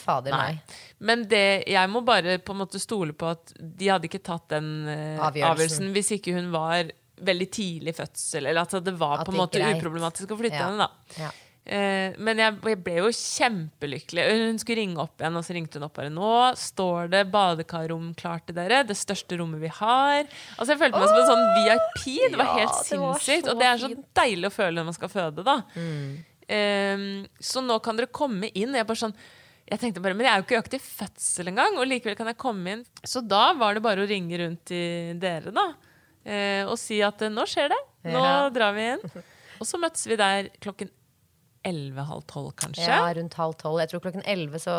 Speaker 2: fader, nei.
Speaker 3: Men det, jeg må bare på en måte stole på at de hadde ikke tatt den eh,
Speaker 2: Avgjørelsen.
Speaker 3: avgjørelsen. hvis ikke hun var veldig tidlig fødsel, eller at det var
Speaker 2: At
Speaker 3: på en måte uproblematisk å flytte
Speaker 2: Ja.
Speaker 3: henne. da.
Speaker 2: Ja.
Speaker 3: Eh, men jeg, jeg ble jo kjempelykkelig. Hun skulle ringe opp igjen, og så ringte hun opp bare Nå står det badekarrom klart til dere. Det største rommet vi har. Altså Jeg følte meg som en sånn VIP. Det var
Speaker 2: Ja,
Speaker 3: helt
Speaker 2: var
Speaker 3: sinnssykt. og det er så
Speaker 2: fint.
Speaker 3: deilig å føle når man skal føde, da. Eh, så nå kan dere komme inn. Jeg bare sånn jeg tenkte bare, Men jeg er jo ikke økt i fødsel engang, og likevel kan jeg komme inn. Så da var det bare å ringe rundt til dere, da. Eh, og si at nå skjer det. Nå
Speaker 2: Ja.
Speaker 3: drar vi inn. Og så møttes vi der klokken 11-halv 12, kanskje.
Speaker 2: Ja, rundt halv tolv. Jeg tror klokken elleve, så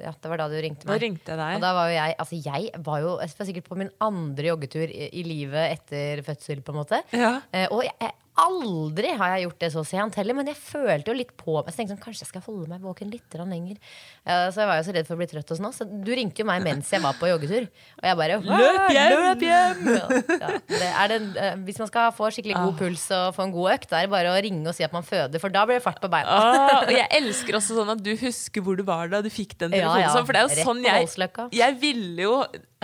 Speaker 2: Ja, det var da du ringte meg.
Speaker 3: Da ringte jeg deg.
Speaker 2: Og da var jo jeg Altså, jeg var jo jeg var sikkert på min andre joggetur i, i livet etter fødsel, på en måte.
Speaker 3: Ja.
Speaker 2: Eh, og jeg, aldri har jeg gjort det så sent heller, men jeg følte jo litt på meg. Så tenkte sånn, kanskje jeg skal holde meg våken litt lenger. Eh, så jeg var jo så redd for å bli trøtt og sånn. Så du ringte jo meg mens jeg var på joggetur. Og jeg bare
Speaker 3: Løp hjem!
Speaker 2: Løp hjem! Ja, ja. Det er det, eh, hvis man skal få skikkelig god puls og få en god økt, det er det bare å ringe og si at man føder, for da blir det fart på beina.
Speaker 3: Ah, og jeg elsker også sånn at du husker hvor du var da du fikk den telefonen.
Speaker 2: ja.
Speaker 3: sånn, For det er jo sånn jeg Jeg ville jo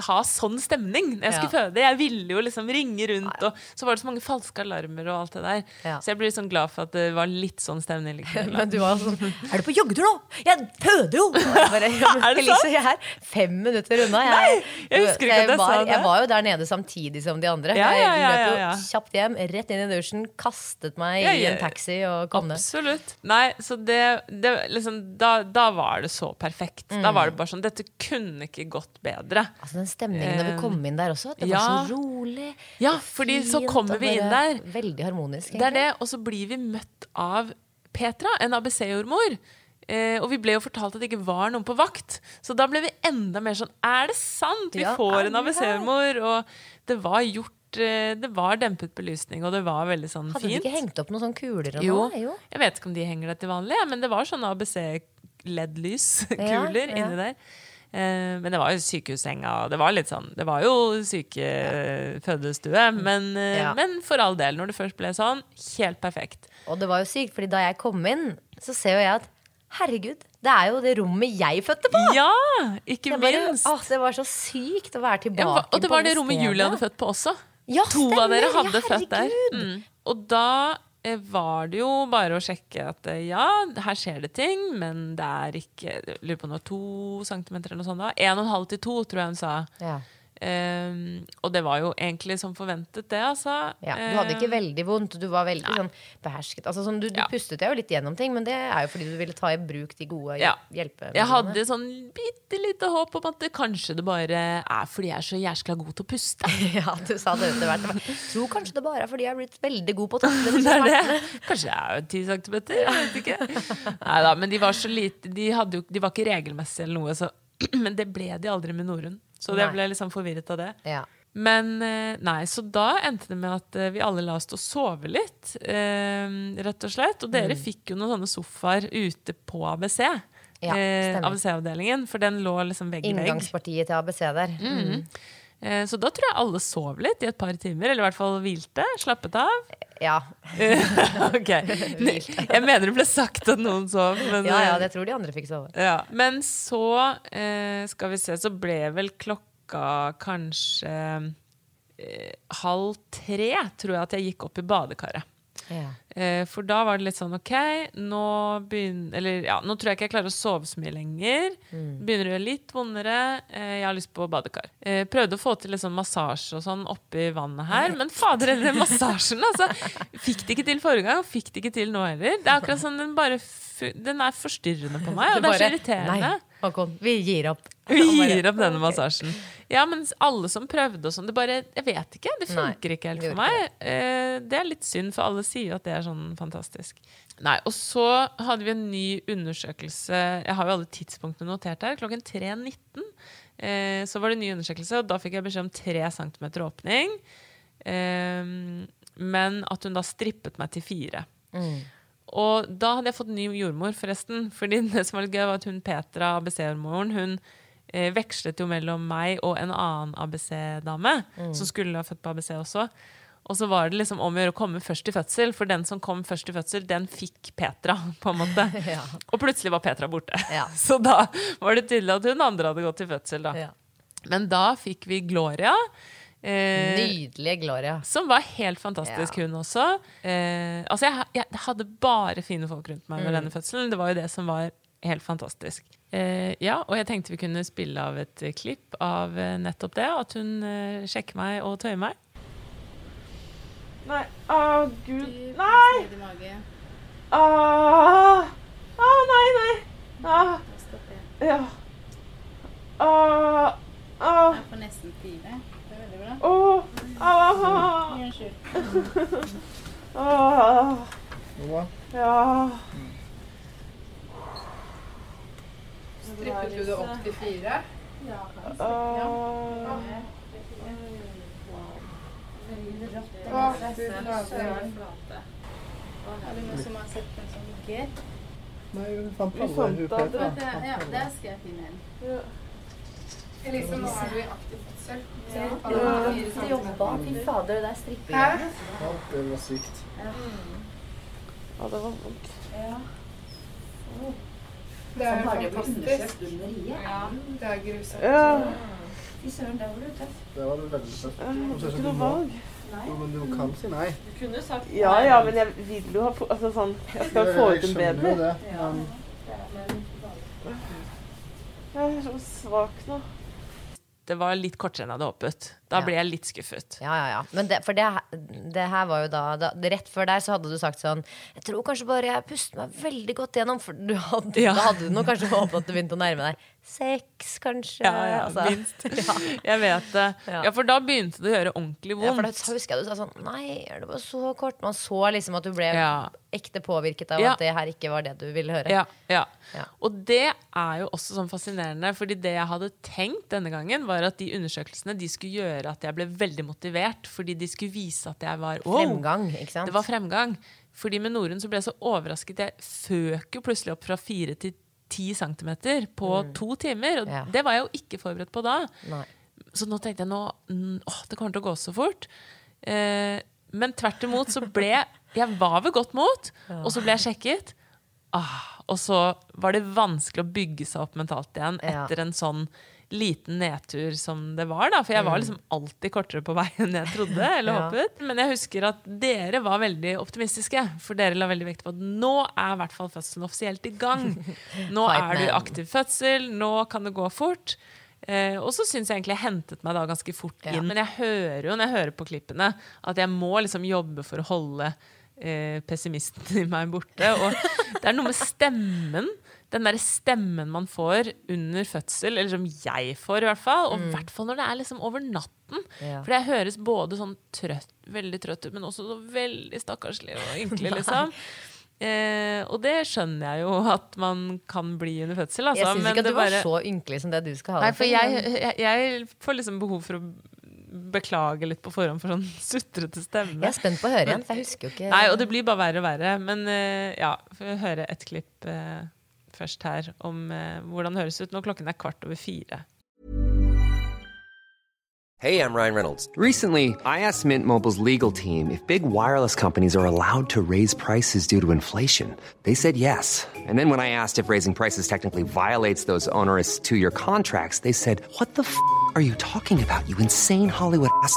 Speaker 3: ha sånn stemning når jeg skulle
Speaker 2: Ja.
Speaker 3: føde. Jeg ville jo liksom ringe rundt, og så var det så mange falske alarmer og alt det der.
Speaker 2: Ja.
Speaker 3: Så jeg blir sånn glad for at det var litt sånn stemning Liksom.
Speaker 2: Men du var sånn Er du på joggetur nå? Jeg føder jo! Jeg Bare,
Speaker 3: Er det
Speaker 2: Elise, jeg er fem minutter unna. Jeg,
Speaker 3: jeg husker ikke at jeg
Speaker 2: var,
Speaker 3: sa det.
Speaker 2: Jeg var jo der nede samtidig som de andre.
Speaker 3: Ja, ja, ja,
Speaker 2: jeg løp jo
Speaker 3: ja, ja.
Speaker 2: kjapt hjem, rett inn i dusjen, kastet meg i en taxi og kom ned.
Speaker 3: Absolutt. Nei, så det, det liksom, da, da var det så perfekt. Da
Speaker 2: Mm.
Speaker 3: var det bare sånn Dette kunne ikke gått bedre.
Speaker 2: Altså Den stemningen da vi kom inn der også, at det
Speaker 3: ja.
Speaker 2: var så rolig.
Speaker 3: Ja,
Speaker 2: fordi
Speaker 3: fordi så kommer vi inn der.
Speaker 2: Veldig harmonisk.
Speaker 3: Det er det, og så blir vi møtt av Petra, en ABC-jordmor. Eh, og vi ble jo fortalt at det ikke var noen på vakt. Så da ble vi enda mer sånn Er det sant? Vi
Speaker 2: Ja,
Speaker 3: får en? ABC-jordmor. Og det var gjort eh, Det var dempet belysning, og det var veldig sånn
Speaker 2: Hadde de ikke hengt opp noen sånne kuler?
Speaker 3: Jo.
Speaker 2: jo.
Speaker 3: Jeg vet ikke om de henger det til vanlig, men det var sånne ABC-LED-lyskuler
Speaker 2: Ja, ja.
Speaker 3: inni der. Eh, men det var jo sykehussenga, og det var litt sånn Det var jo sykefødestue, men, eh,
Speaker 2: Ja.
Speaker 3: men for all del, når det først ble sånn, helt perfekt.
Speaker 2: Og det var jo sykt, fordi da jeg kom inn, så ser jo jeg at herregud, det er jo det rommet jeg fødte på!
Speaker 3: Ja! Ikke
Speaker 2: Det, bare,
Speaker 3: minst.
Speaker 2: åh, det var så sykt å være tilbake
Speaker 3: Ja, og det var det rommet. Julie hadde født på også.
Speaker 2: Ja,
Speaker 3: to
Speaker 2: stemmer,
Speaker 3: av dere
Speaker 2: ja,
Speaker 3: hadde født der. Mm. Og da var det jo bare å sjekke at eh, ja, her skjer det ting, men det er ikke Lurer på om det var to centimeter eller noe sånt. da En og en halv til to, tror jeg hun sa.
Speaker 2: Ja.
Speaker 3: Ehm, og det var jo egentlig som forventet, det, altså.
Speaker 2: Ja, du hadde ikke
Speaker 3: Ehm,
Speaker 2: veldig vondt, du var veldig sånn behersket. Altså, sånn, du, du
Speaker 3: Ja.
Speaker 2: pustet deg jo litt gjennom ting, men det er jo fordi du ville ta i bruk de gode
Speaker 3: Ja.
Speaker 2: hjelpemidlene.
Speaker 3: Jeg hadde sånn bitte lite håp om at det kanskje det bare er fordi jeg er så jæskla god til å puste.
Speaker 2: Ja, du sa det etter hvert. Jeg tror kanskje det bare er fordi jeg er blitt veldig god på å takle
Speaker 3: Det det. Kanskje jeg er jo ti centimeter. Jeg vet ikke. Neida, men de var så lite De, jo, de var ikke regelmessige eller noe, så, men det ble de aldri med Norun. Så jeg
Speaker 2: ble
Speaker 3: ble liksom forvirret av det.
Speaker 2: Ja.
Speaker 3: Men eh, nei, så da endte det med at eh, vi alle la oss til å sove litt, eh, rett og slett. Og
Speaker 2: Mm.
Speaker 3: dere fikk jo noen sånne sofaer ute på ABC.
Speaker 2: Ja.
Speaker 3: ABC-avdelingen, for den lå liksom vegg i vegg.
Speaker 2: Inngangspartiet til ABC der. Mm.
Speaker 3: Eh, så da tror jeg alle sov litt i et par timer, eller i hvert fall hvilte. Slappet av.
Speaker 2: Ja.
Speaker 3: ok. Jeg mener det ble sagt at noen sov, men
Speaker 2: ja, ja,
Speaker 3: eh,
Speaker 2: det tror de andre fikk sove.
Speaker 3: ja. Men så, eh, skal vi se, så ble vel klokka kanskje eh, halv tre, tror jeg at jeg gikk opp i badekaret.
Speaker 2: Ja.
Speaker 3: Eh, for da var det litt sånn OK, nå begynner Eller ja, nå tror jeg ikke jeg klarer å sove så mye lenger. Begynner å gjøre litt vondere. Eh, jeg har lyst på badekar. Eh, prøvde å få til litt sånn massasje og sånn oppi vannet her, men fader heller, massasjen, altså. Fikk det ikke til forrige gang, og fikk det ikke til nå heller. Det er akkurat sånn den bare Den er forstyrrende på meg, og det er så irriterende.
Speaker 2: Nei, Håkon, vi gir opp.
Speaker 3: Vi gir opp denne massasjen. Ja, men alle som prøvde og sånn, det bare Jeg vet ikke. Det funker ikke helt for meg. Eh, det er litt synd, for alle sier jo at det er sånn fantastisk. Nei, Og så hadde vi en ny undersøkelse. Jeg har jo alle tidspunktene notert her. Klokken 3.19 eh, så var det en ny undersøkelse, og da fikk jeg beskjed om 3 cm åpning. Eh, men at hun da strippet meg til 4.
Speaker 2: Mm.
Speaker 3: Og da hadde jeg fått ny jordmor, forresten. Fordi det som var litt gøy, var at hun Petra, ABC-jordmoren, hun eh, vekslet jo mellom meg og en annen ABC-dame, som skulle ha født på ABC også. Og så var det liksom om å gjøre å komme først til fødsel, for den som kom først til fødsel, den fikk Petra, på en måte.
Speaker 2: Ja.
Speaker 3: Og plutselig var Petra borte.
Speaker 2: Ja.
Speaker 3: Så da var det tydelig at hun andre hadde gått til fødsel, da.
Speaker 2: Ja.
Speaker 3: Men da fikk vi Gloria. Eh,
Speaker 2: Nydelige Gloria.
Speaker 3: som var helt fantastisk, hun også. Eh, altså jeg, jeg hadde bare fine folk rundt meg
Speaker 2: Mm.
Speaker 3: denne fødselen. Det var jo det som var helt fantastisk. Eh, ja, og jeg tenkte vi kunne spille av et klipp av eh, nettopp det. At hun eh, sjekker meg og tøyer meg. Nei, å gud, nei! Åh, Åh, nei, nei. Åh, ja. Åh, åh,
Speaker 5: Jeg får nesten fire. Det er veldig bra.
Speaker 3: åh, åh,
Speaker 5: Unnskyld.
Speaker 3: åh. Ja.
Speaker 5: Strippet du det opp til fire? Ja. Er det noen som har sett en sånn G?
Speaker 6: Nei, hun fant alle hun.
Speaker 5: Det, ja, der skal jeg finne en. Elise, nå er du i aktiv fødsel. Ja.
Speaker 2: Ja. jobba. Fy fader, det er stripping.
Speaker 5: Hæ?
Speaker 6: Ja, det var sykt.
Speaker 3: Ja, det var vondt.
Speaker 5: Det er fantastisk. Ja, det er grusomt.
Speaker 3: Ja,
Speaker 6: Det var veldig tøft. Hun ser
Speaker 3: ikke noe
Speaker 6: du
Speaker 3: valg.
Speaker 6: Jo, men du kan si nei.
Speaker 3: Ja, ja, men jeg vil jo ha altså, sånn, Jeg skal få ut en
Speaker 6: det, men
Speaker 3: Jeg er så svak nå. Det var litt kortere enn jeg hadde håpet. Da blir jeg litt skuffet.
Speaker 2: Ja, ja, ja. Men det, for det, det her var jo da, da Rett før der så hadde du sagt sånn Jeg tror kanskje bare jeg puster meg veldig godt gjennom. For du hadde,
Speaker 3: Ja.
Speaker 2: da hadde du nok kanskje håpet at du begynte å nærme deg seks, kanskje.
Speaker 3: Ja, ja,
Speaker 2: altså.
Speaker 3: minst. Jeg vet det.
Speaker 2: Ja.
Speaker 3: For da begynte det å gjøre ordentlig
Speaker 2: Ja, for da husker jeg du sa sånn Nei, det bare så kort? Man så liksom at du ble ekte påvirket av at det her ikke var det du ville høre.
Speaker 3: Ja, ja.
Speaker 2: Ja.
Speaker 3: Og det er jo også sånn fascinerende, fordi det jeg hadde tenkt denne gangen, var at de undersøkelsene de skulle gjøre at jeg ble veldig motivert, fordi de skulle vise at jeg var wow,
Speaker 2: Fremgang, ikke sant?
Speaker 3: Det var fremgang. Fordi med Norun så ble jeg så overrasket. Jeg føk jo plutselig opp fra fire til ti centimeter på to timer. Og
Speaker 2: Mm. Ja.
Speaker 3: det var jeg jo ikke forberedt på da.
Speaker 2: Nei.
Speaker 3: Så nå tenkte jeg nå mm, åh, det kommer til å gå så fort. Eh, men tvert imot så ble Jeg var ved godt mot, og så ble jeg sjekket. Ah, og så var det vanskelig å bygge seg opp mentalt igjen
Speaker 2: Ja.
Speaker 3: etter en sånn liten nedtur som det var. da For jeg var liksom alltid kortere på vei enn jeg trodde eller
Speaker 2: Mm. Ja.
Speaker 3: håpet. Men jeg husker at dere var veldig optimistiske. For dere la veldig vekt på at nå er i hvert fall fødselen offisielt i gang. Nå er du i aktiv fødsel, nå kan det gå fort. Eh, og så syns jeg egentlig jeg hentet meg da ganske fort
Speaker 2: Ja.
Speaker 3: inn. Men jeg hører jo når jeg hører på klippene, at jeg må liksom jobbe for å holde eh, pessimisten i meg borte. Og det er noe med stemmen. Den derre stemmen man får under fødsel, eller som jeg får i hvert fall. Og i hvert fall når det er liksom over natten.
Speaker 2: Ja.
Speaker 3: For jeg høres både sånn trøtt, veldig trøtt ut, men også så veldig stakkarslig og ynkelig, liksom. Eh, og det skjønner jeg jo at man kan bli under fødsel, altså.
Speaker 2: Jeg syns
Speaker 3: men
Speaker 2: ikke at
Speaker 3: det
Speaker 2: du var
Speaker 3: bare-
Speaker 2: så ynkelig som det du skal ha
Speaker 3: Nei,
Speaker 2: det
Speaker 3: for jeg, jeg, jeg får liksom behov for å beklage litt på forhånd for sånn sutrete stemme.
Speaker 2: Jeg er spent på å høre igjen, for jeg husker jo ikke
Speaker 3: Nei, og det blir bare verre og verre. Men eh, ja, får høre et klipp eh, først her om eh, hvordan det høres ut når klokken er kvart over fire.
Speaker 7: Hey, I'm Ryan Reynolds. Recently, I asked Mint Mobile's legal team if big wireless companies are allowed to raise prices due to inflation. They said yes. And then when I asked if raising prices technically violates those onerous two year contracts, they said, What the f are you talking about, you insane Hollywood ass?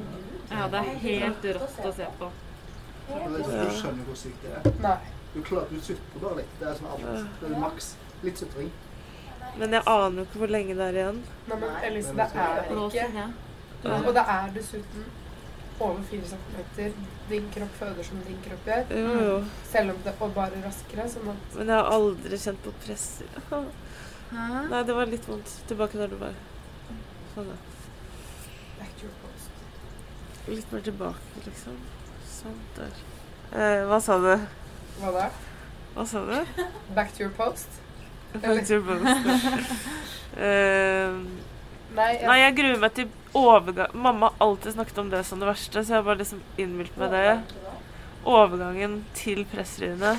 Speaker 5: Ja, det er helt rått å se på.
Speaker 6: Du skjønner hvor sykt det er.
Speaker 5: Nei.
Speaker 6: Du, klar, du sutrer bare litt. Det er som alt. Det er maks. Litt sutring.
Speaker 4: Men jeg aner jo ikke hvor lenge det er igjen.
Speaker 5: Nei, men Elise, det er ikke Og det er dessuten over fire centimeter. Din kropp føder som din kropp gjør.
Speaker 4: Jo, jo.
Speaker 5: Selv om det og bare raskere. Sånn at
Speaker 4: Men jeg har aldri kjent på press. Nei, det var litt vondt. Tilbake der du var. Sånn, ja.
Speaker 5: back to your post.
Speaker 4: Litt mer tilbake, liksom. Sånn der. Eh, hva sa du?
Speaker 5: Hva da?
Speaker 4: Hva sa du?
Speaker 5: Back to your post?
Speaker 4: Back to your post. Eh,
Speaker 5: Nei, jeg,
Speaker 4: Nei, jeg gruer meg til overgang Mamma har alltid snakket om det som det verste, så jeg har bare liksom innbilt meg det. Overgangen til presseriene.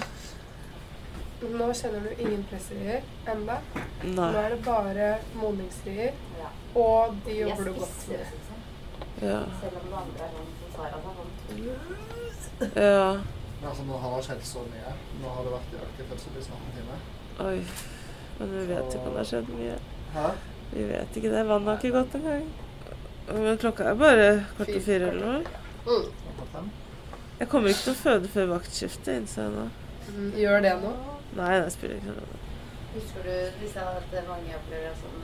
Speaker 5: nå kjenner du ingen presserier enda. Nå er det bare modningsrier. Og de jobber du godt med.
Speaker 4: Ja. ja.
Speaker 6: Men altså, nå har det skjedd så mye. Nå har det vært i økt fødsel i snart en time.
Speaker 4: Oi. Men vi vet ikke om det har skjedd mye.
Speaker 6: Hæ?
Speaker 4: Vi vet ikke det. Vannet har ikke gått engang. Men klokka er bare kvart over fire eller noe. Jeg kommer ikke til å føde før vaktskiftet, innser jeg nå.
Speaker 5: Mm, Gjør det nå?
Speaker 4: Nei, det spiller ikke noen rolle.
Speaker 8: Husker du hvis jeg hadde mange opplevelser det sånn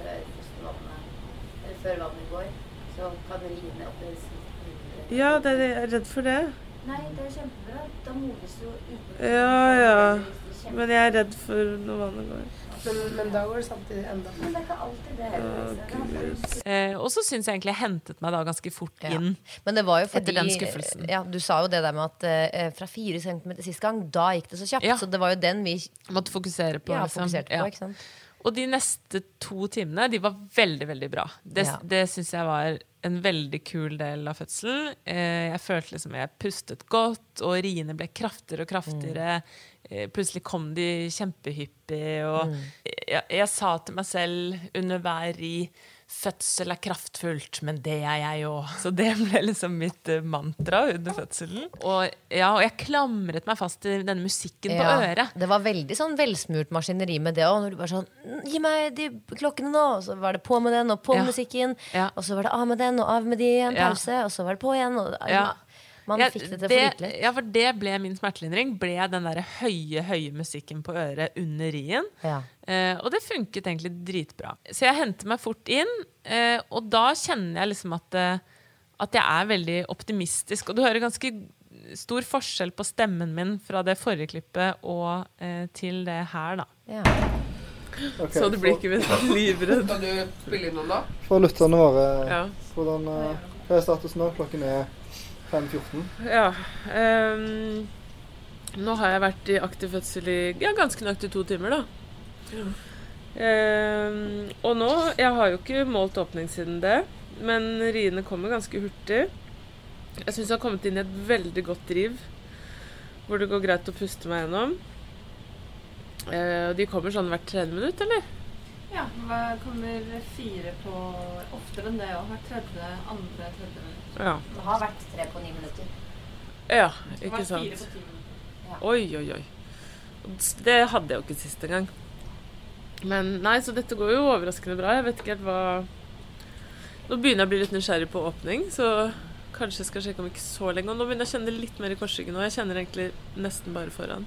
Speaker 8: før fostervannet Eller før vannet går, så kan riene oppleves litt
Speaker 4: Ja, det er, jeg er redd for det.
Speaker 8: Nei, det er kjempebra. Da modnes jo utenfor.
Speaker 4: Ja, ja. Men jeg er redd for når vannet går.
Speaker 5: Men, men da går det samtidig enda
Speaker 8: Men det er ikke alltid det heller.
Speaker 3: Eh, og så syns jeg egentlig jeg hentet meg da ganske fort
Speaker 2: Ja.
Speaker 3: inn.
Speaker 2: Men det var jo fordi
Speaker 3: Etter den skuffelsen.
Speaker 2: Ja, du sa jo det der med at eh, fra fire centimeter sist gang, da gikk det så kjapt.
Speaker 3: Ja.
Speaker 2: Så det var jo den vi
Speaker 3: Måtte fokusere på.
Speaker 2: ja,
Speaker 3: liksom.
Speaker 2: fokuserte på.
Speaker 3: Ja.
Speaker 2: Ikke sant?
Speaker 3: Og de neste to timene de var veldig veldig bra. Det,
Speaker 2: Ja.
Speaker 3: det syns jeg var en veldig kul del av fødselen. Eh, jeg følte liksom jeg pustet godt, og riene ble kraftigere og kraftigere. Eh, plutselig kom de kjempehyppig, og jeg, jeg sa til meg selv under hver ri Fødsel er kraftfullt, men det er jeg òg. Så det ble liksom mitt eh, mantra under fødselen. Og, ja, og jeg klamret meg fast til denne musikken på øret.
Speaker 2: Det var veldig sånn velsmurt maskineri med det òg. Når du bare sånn Gi meg de klokkene nå! Og så var det på med den, og på
Speaker 3: Ja.
Speaker 2: musikken.
Speaker 3: Ja.
Speaker 2: Og så var det av med den, og av med de igjen.
Speaker 3: Ja.
Speaker 2: Pause. Og så var det på igjen. Og,
Speaker 3: Ja.
Speaker 2: Man
Speaker 3: Ja,
Speaker 2: fikk det til flytelig.
Speaker 3: Ja, for det ble min smertelindring. Ble den der høye, høye musikken på øret under rien.
Speaker 2: Ja.
Speaker 3: Eh, og det funket egentlig dritbra. Så jeg henter meg fort inn, eh, og da kjenner jeg liksom at, eh, at jeg er veldig optimistisk. Og du hører ganske stor forskjell på stemmen min fra det forrige klippet og eh, til det her, da.
Speaker 2: Ja.
Speaker 6: Okay,
Speaker 3: Så du blir ikke livredd?
Speaker 5: Kan du spille inn noen, da?
Speaker 6: For lytterne våre,
Speaker 3: Ja.
Speaker 6: hvordan, eh, hva er statusen nå? Klokken er 5.14.
Speaker 3: Ja. Um, nå har jeg vært i aktiv fødsel i ja, ganske nøyaktig to timer, da. Ehm, og nå Jeg har jo ikke målt åpning siden det, men riene kommer ganske hurtig. Jeg syns jeg har kommet inn i et veldig godt driv, hvor det går greit å puste meg gjennom. Eh, og de kommer sånn hvert tredje minutt, eller?
Speaker 9: Ja, det kommer fire på oftere enn det òg. Hvert tredje, andre, tredje minutt.
Speaker 3: Ja.
Speaker 2: Det har vært tre på ni minutter.
Speaker 3: Ja, ikke sant.
Speaker 9: fire på ti minutter.
Speaker 3: Oi, oi, oi. Det hadde jeg jo ikke sist engang. Men nei, så dette går jo overraskende bra. Jeg vet ikke helt hva Nå begynner jeg å bli litt nysgjerrig på åpning, så kanskje jeg skal sjekke om ikke så lenge. Og nå begynner jeg å kjenne litt mer i korsryggen, og jeg kjenner egentlig nesten bare foran.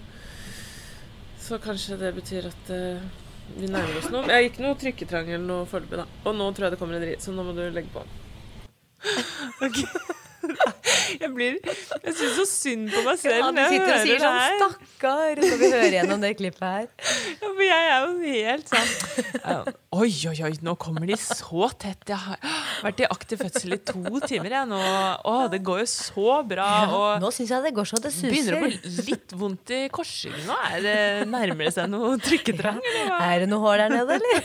Speaker 3: Så kanskje det betyr at uh, vi nærmer oss noe. Jeg gikk noe trykketrang eller noe foreløpig, da. Og nå tror jeg det kommer en ri, så nå må du legge på. Ok. Jeg blir Jeg syns så synd på meg selv
Speaker 2: Ja, du sitter og sier sånn 'stakkar', når vi hører gjennom det klippet her.
Speaker 3: Ja, for jeg er jo helt sånn Oi, oi, oi, nå kommer de så tett. Jeg har vært i aktiv fødsel i to timer, jeg nå. Å, det går jo så bra. Og
Speaker 2: Nå syns jeg det går så det
Speaker 3: begynner å
Speaker 2: suser.
Speaker 3: bli litt vondt i korsryggen nå. Er det Nærmer det seg noe trykketrang, Ja.
Speaker 2: Er det noe hår der nede, eller?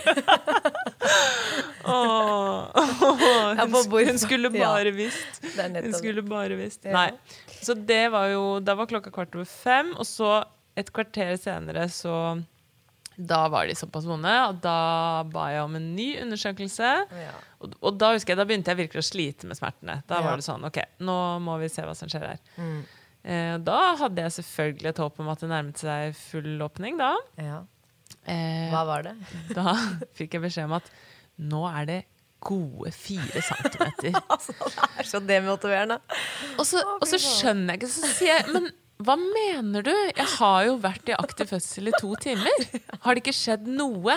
Speaker 3: Åh,
Speaker 2: åh,
Speaker 3: hun, hun skulle bare visst. Hun skulle bare visst.
Speaker 2: Ja.
Speaker 3: Nei. Så det var jo Da var klokka kvart over fem, og så et kvarter senere så Da var de såpass vonde, og da ba jeg om en ny undersøkelse.
Speaker 2: Ja.
Speaker 3: Og, og da husker jeg, da begynte jeg virkelig å slite med smertene. Da
Speaker 2: Ja.
Speaker 3: var det sånn OK, nå må vi se hva som skjer her.
Speaker 2: Mm.
Speaker 3: Eh, da hadde jeg selvfølgelig et håp om at det nærmet seg full åpning, da.
Speaker 2: Ja.
Speaker 3: Eh,
Speaker 2: Hva var det?
Speaker 3: da fikk jeg beskjed om at nå er det gode fire centimeter.
Speaker 2: Altså, det er så demotiverende.
Speaker 3: Og så, og så skjønner jeg ikke, så sier jeg Men hva mener du? Jeg har jo vært i aktiv fødsel i to timer. Har det ikke skjedd noe?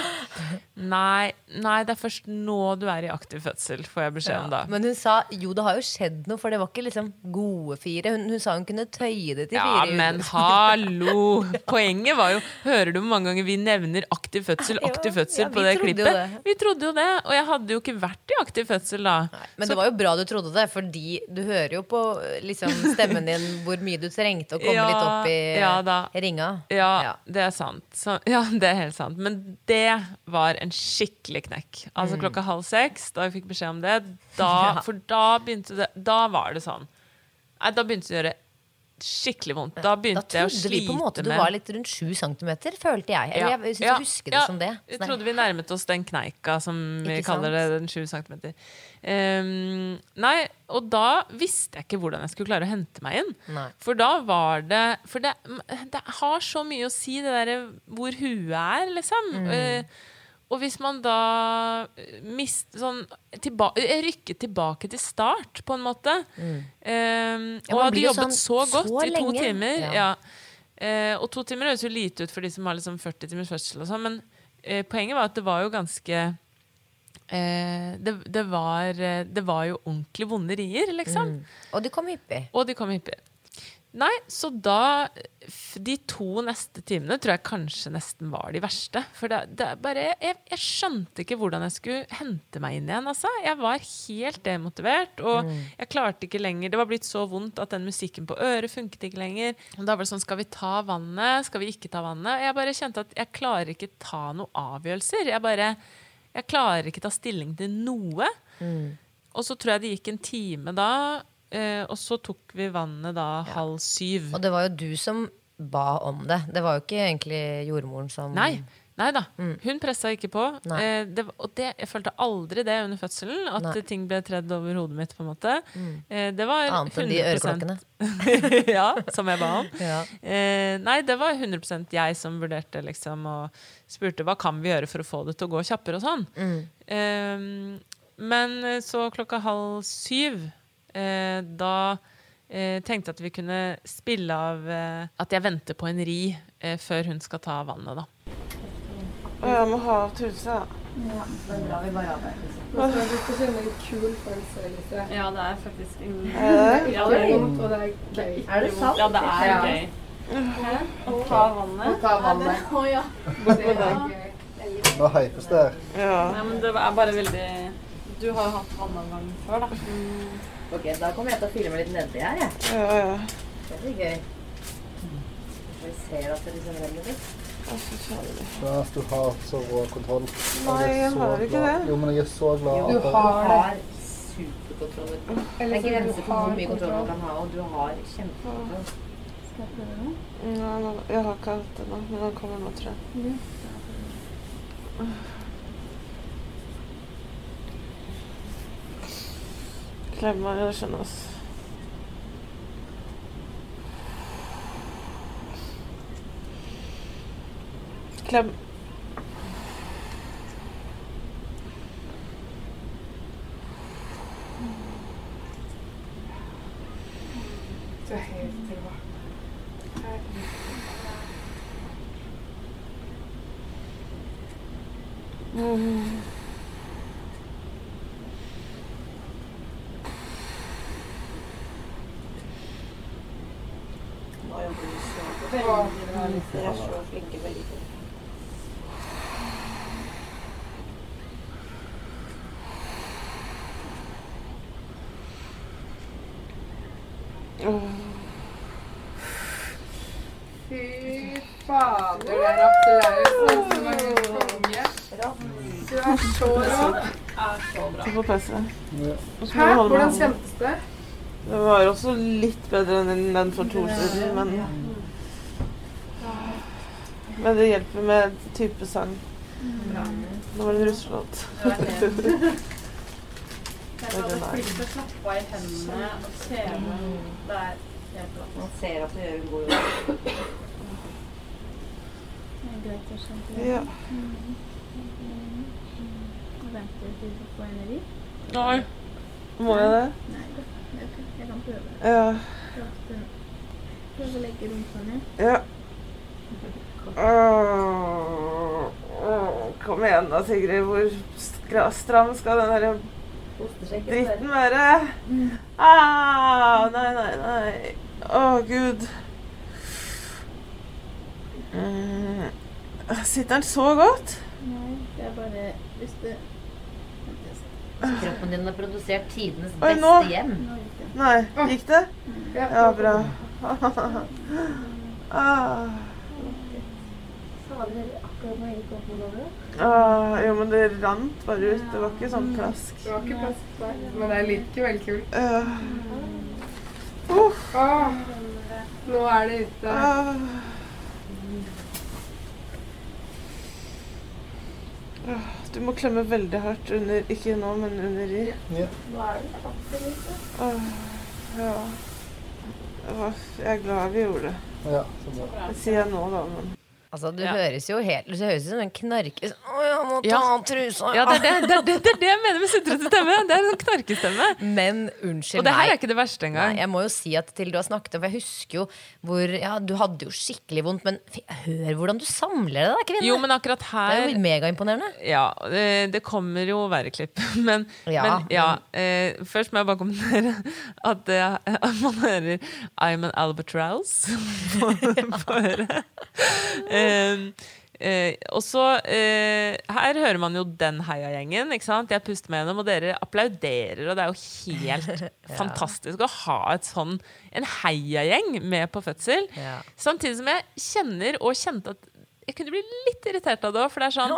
Speaker 3: Nei, nei, det er først nå du er i aktiv fødsel, får jeg beskjed om da.
Speaker 2: Men hun sa jo, det har jo skjedd noe, for det var ikke liksom gode fire. Hun, hun sa hun kunne tøye det til
Speaker 3: Ja,
Speaker 2: fire.
Speaker 3: men hallo! Poenget var jo Hører du hvor mange ganger vi nevner aktiv fødsel, aktiv fødsel
Speaker 2: ja,
Speaker 3: på det klippet?
Speaker 2: det.
Speaker 3: Vi trodde jo det. Og jeg hadde jo ikke vært i aktiv fødsel da.
Speaker 2: Men det var jo bra du trodde det, fordi du hører jo på liksom, stemmen din hvor mye du trengte å komme
Speaker 3: Ja,
Speaker 2: litt opp i
Speaker 3: ja da.
Speaker 2: ringa.
Speaker 3: Ja,
Speaker 2: Ja.
Speaker 3: det er sant. Så, ja, det er helt sant. Men det var en skikkelig knekk. Altså
Speaker 2: Mm.
Speaker 3: klokka halv seks, da vi fikk beskjed om det, da, for da begynte det Da var det sånn. Nei, da begynte det å gjøre skikkelig vondt. Da
Speaker 2: Da
Speaker 3: begynte jeg å
Speaker 2: trodde vi på en måte du var litt rundt 7 centimeter, følte jeg. Eller
Speaker 3: Ja,
Speaker 2: jeg syns
Speaker 3: ja,
Speaker 2: jeg husker det
Speaker 3: ja.
Speaker 2: som det.
Speaker 3: Jeg
Speaker 2: Sånn
Speaker 3: trodde vi nærmet oss den kneika som vi kaller det, den 7 centimeter. Um, nei, og da visste jeg ikke hvordan jeg skulle klare å hente meg inn.
Speaker 2: Nei.
Speaker 3: For da var det For det, det har så mye å si, det derre hvor huet er, liksom.
Speaker 2: Mm.
Speaker 3: Eh, og hvis man da eh, mist, sånn, tilba eh, rykker tilbake til start, på en måte
Speaker 2: Mm. um,
Speaker 3: Og
Speaker 2: ja,
Speaker 3: hadde jobbet
Speaker 2: sånn
Speaker 3: så godt
Speaker 2: så
Speaker 3: i to
Speaker 2: lenge.
Speaker 3: timer.
Speaker 2: Ja.
Speaker 3: Eh, og to timer høres jo lite ut for de som har liksom 40 timers fødsel, og sånn, men uh, poenget var at det var jo ganske eh, det, det, var, det var jo ordentlig vonde rier, liksom.
Speaker 2: Mm. Og de kom hyppig.
Speaker 3: Og de kom hyppig. Nei, så da De to neste timene tror jeg kanskje nesten var de verste. For det, det bare jeg, jeg skjønte ikke hvordan jeg skulle hente meg inn igjen. Altså. Jeg var helt demotivert, og
Speaker 2: Mm.
Speaker 3: jeg klarte ikke lenger. Det var blitt så vondt at den musikken på øret funket ikke lenger. Og da var det sånn Skal vi ta vannet? Skal vi ikke ta vannet? Jeg bare kjente at jeg klarer ikke ta noen avgjørelser. Jeg bare Jeg klarer ikke ta stilling til noe.
Speaker 2: Mm.
Speaker 3: Og så tror jeg det gikk en time da, eh, og så tok vi vannet da halv syv.
Speaker 2: Og det var jo du som ba om det. Det var jo ikke egentlig jordmoren som
Speaker 3: Nei, Nei da. Hun pressa ikke på. Eh, det, og det, jeg følte aldri det under fødselen, at
Speaker 2: Nei.
Speaker 3: ting ble tredd over hodet mitt. på en måte. Eh, det var
Speaker 2: Annet enn de øreklokkene.
Speaker 3: ja, som jeg ba om.
Speaker 2: Ja.
Speaker 3: Eh, nei, det var 100% jeg som vurderte, liksom, og spurte hva kan vi gjøre for å få det til å gå kjappere og sånn.
Speaker 2: Mm.
Speaker 3: Eh, men så klokka halv syv, da eh, tenkte jeg at vi kunne spille av eh, at jeg venter på en ri eh, før hun skal ta vannet, da.
Speaker 4: Å, jeg må ha av trusa.
Speaker 8: Ja, da bra vi bare har
Speaker 5: det. Skal du få kjenne en kul følelse, Elise.
Speaker 9: Ja, det er faktisk en
Speaker 4: Er det det?
Speaker 9: Ja,
Speaker 5: Det
Speaker 9: det
Speaker 5: er
Speaker 9: er
Speaker 5: vondt, og det er gøy.
Speaker 8: Er det sant?
Speaker 9: Ja, det er gøy. Å ta vannet.
Speaker 5: Å ta vannet.
Speaker 8: Å ja.
Speaker 5: Det er gøy.
Speaker 6: Nå hypes det.
Speaker 4: Ja.
Speaker 9: Nei, men det er bare veldig Du har jo hatt vannavgang før, da.
Speaker 8: Ok, da kommer jeg til å filme litt nedi her, jeg.
Speaker 4: Ja, ja.
Speaker 8: Det blir gøy. Så vi ser at det liksom renner litt.
Speaker 6: Du har så rå kontroll.
Speaker 4: Nei, jeg har ikke
Speaker 6: glad.
Speaker 4: det.
Speaker 6: Jo, men jeg er så glad.
Speaker 8: Jo, du har superkontroll. Det er grenser
Speaker 5: du
Speaker 8: for hvor mye kontroll man kan ha, og du har kjempekontroll. Skal jeg prøve nå?
Speaker 4: Nei, jeg har ikke hatt det nå, men den kommer nå, tror jeg. Klem meg, det skjønnes. Klem.
Speaker 5: Du er helt rå.
Speaker 4: Mm.
Speaker 8: Nå jobber du så veldig bra, Lise. Dere er så flinke begge to.
Speaker 5: Fy fader, det er applaus som er min konge. Du er så rå.
Speaker 4: Og
Speaker 5: Hæ?
Speaker 4: du
Speaker 5: Hvordan kjentes det?
Speaker 4: Det var også litt bedre enn den for to år siden, men Men det hjelper med type sang. Nå var det en russelåt.
Speaker 9: Det er det. Jeg er så flink til å slappe av i hendene og kjeve. Det er helt bra.
Speaker 8: Man ser at du gjør en god jobb.
Speaker 4: Ja. Nei. Må jeg det?
Speaker 8: Nei, Jeg kan prøve.
Speaker 4: Ja.
Speaker 8: Prøve å legge rumpa ned.
Speaker 4: ja. Kom igjen da, Sigrid. Hvor stram skal den derre dritten være? Ah, nei, nei, nei. Å, gud. Mm. Sitter den så godt?
Speaker 8: Nei, det er bare hvis det Kroppen din har produsert tidenes
Speaker 4: Oi,
Speaker 8: beste
Speaker 4: nå.
Speaker 8: hjem.
Speaker 4: Nei. Gikk det?
Speaker 5: Ja.
Speaker 4: Bra. ah. Ah, jo, men det rant bare ut. Det var ikke sånn plask.
Speaker 5: Det var ikke plask, der, men det er likevel kult.
Speaker 4: Uh,
Speaker 5: Åh, nå er det ute.
Speaker 4: ah. Du må klemme veldig hardt under Ikke nå, men under i.
Speaker 6: Ja.
Speaker 8: Nå er det
Speaker 4: Ah, ja. Jeg er glad vi gjorde det.
Speaker 6: Ja, så bra.
Speaker 4: Det sier jeg nå, da, men
Speaker 2: Altså, du
Speaker 3: Ja.
Speaker 2: høres jo helt Du høres ut som en knarke Å, jeg må ta
Speaker 3: Ja.
Speaker 2: av trusa!
Speaker 3: Ja, det er det, det, det, det det jeg mener med sutrete stemme. Det er en knarkestemme.
Speaker 2: Men unnskyld
Speaker 3: Og det her er ikke det verste
Speaker 2: Nei,
Speaker 3: engang.
Speaker 2: jeg må jo si at til du har snakket om For jeg husker jo hvor Ja, du hadde jo skikkelig vondt, men hør hvordan du samler det, da, kvinne.
Speaker 3: Jo, men akkurat her
Speaker 2: det er jo megaimponerende.
Speaker 3: Ja, det, kommer jo verre klipp. Men
Speaker 2: Ja,
Speaker 3: men, ja eh, først må jeg bare kommentere at, eh, at man hører 'I'm an albatross' på, på øret. Eh, eh, og så eh, Her hører man jo den heiagjengen. Jeg puster med gjennom, og dere applauderer. Og det er jo helt fantastisk å ha et sånn, en heiagjeng med på fødsel.
Speaker 2: Ja.
Speaker 3: Samtidig som jeg kjenner og kjente at jeg kunne bli litt irritert av det òg. For det er sånn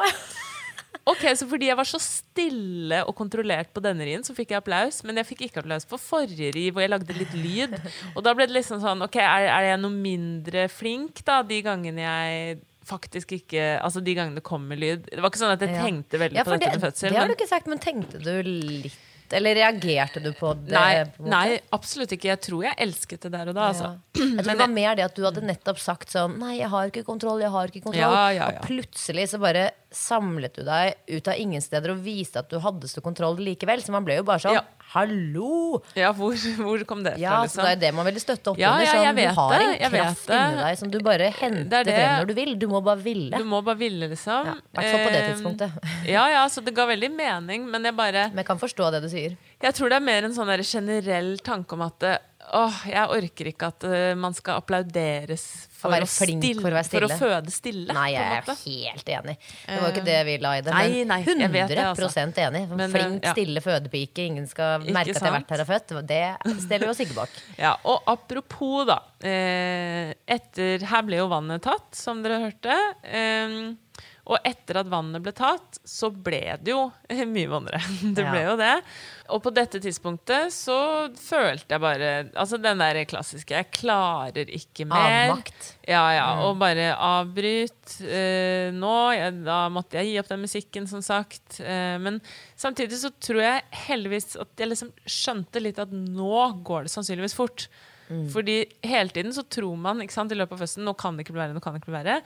Speaker 3: Ok, så fordi jeg var så stille og kontrollert på denne rien, så fikk jeg applaus. Men jeg fikk ikke applaus på forrige ri, hvor jeg lagde litt lyd. Og da ble det liksom sånn Ok, er, er jeg noe mindre flink da, de gangene jeg faktisk ikke Altså de gangene det kommer lyd Det var ikke sånn at jeg tenkte veldig
Speaker 2: Ja,
Speaker 3: på dette
Speaker 2: det,
Speaker 3: med fødsel.
Speaker 2: det har du ikke sagt, men tenkte du litt Eller reagerte du på det?
Speaker 3: Nei,
Speaker 2: på
Speaker 3: nei, absolutt ikke. Jeg tror jeg elsket det der og da. Altså.
Speaker 2: Jeg tror det var mer det at du hadde nettopp sagt sånn Nei, jeg har ikke kontroll, jeg har ikke kontroll.
Speaker 3: Ja, ja.
Speaker 2: Og plutselig så bare samlet du deg ut av ingen steder og viste at du hadde så kontroll likevel. Så man ble jo bare sånn. Hallo!
Speaker 3: Ja, hvor, hvor kom det
Speaker 2: Ja,
Speaker 3: fra,
Speaker 2: så det er
Speaker 3: liksom?
Speaker 2: det man ville støtte opp
Speaker 3: Ja,
Speaker 2: under.
Speaker 3: ja,
Speaker 2: Sånn,
Speaker 3: jeg vet
Speaker 2: du har
Speaker 3: det,
Speaker 2: en kraft inni deg som du bare henter
Speaker 3: Det det.
Speaker 2: frem når du vil. Du må bare ville.
Speaker 3: Du må bare ville, liksom.
Speaker 2: Ja, i hvert fall på det
Speaker 3: Eh,
Speaker 2: tidspunktet.
Speaker 3: Ja, ja, så det ga veldig mening, men jeg bare
Speaker 2: Men jeg kan forstå det du sier.
Speaker 3: Jeg tror det er mer en sånn generell tanke om at eh, Åh, jeg orker ikke at uh, man skal applauderes for
Speaker 2: Å
Speaker 3: å, stille,
Speaker 2: for å være stille.
Speaker 3: føde stille.
Speaker 2: Nei, jeg er helt enig. Det var ikke det vi la i det.
Speaker 3: Nei,
Speaker 2: Men
Speaker 3: nei, jeg vet det,
Speaker 2: 100
Speaker 3: altså.
Speaker 2: enig.
Speaker 3: Men,
Speaker 2: Flink,
Speaker 3: ja.
Speaker 2: stille fødepike. Ingen skal
Speaker 3: Ikke
Speaker 2: merke at jeg har vært her og født. Det stiller vi oss ikke bak.
Speaker 3: Ja, og apropos, da. Eh, etter Her ble jo vannet tatt, som dere hørte. Eh, og etter at vannet ble tatt, så ble det jo mye vondere. Det ble jo det. Og på dette tidspunktet så følte jeg bare Altså den der klassiske 'jeg klarer ikke mer'.
Speaker 2: Avmakt.
Speaker 3: Ja, ja.
Speaker 2: Mm.
Speaker 3: Og bare avbryt eh, nå. Jeg, da måtte jeg gi opp den musikken, som sagt. Eh, men samtidig så tror jeg heldigvis at jeg liksom skjønte litt at nå går det sannsynligvis fort.
Speaker 2: Mm.
Speaker 3: Fordi hele tiden så tror man ikke sant, i løpet av høsten nå kan det ikke bli verre, nå kan det ikke bli verre.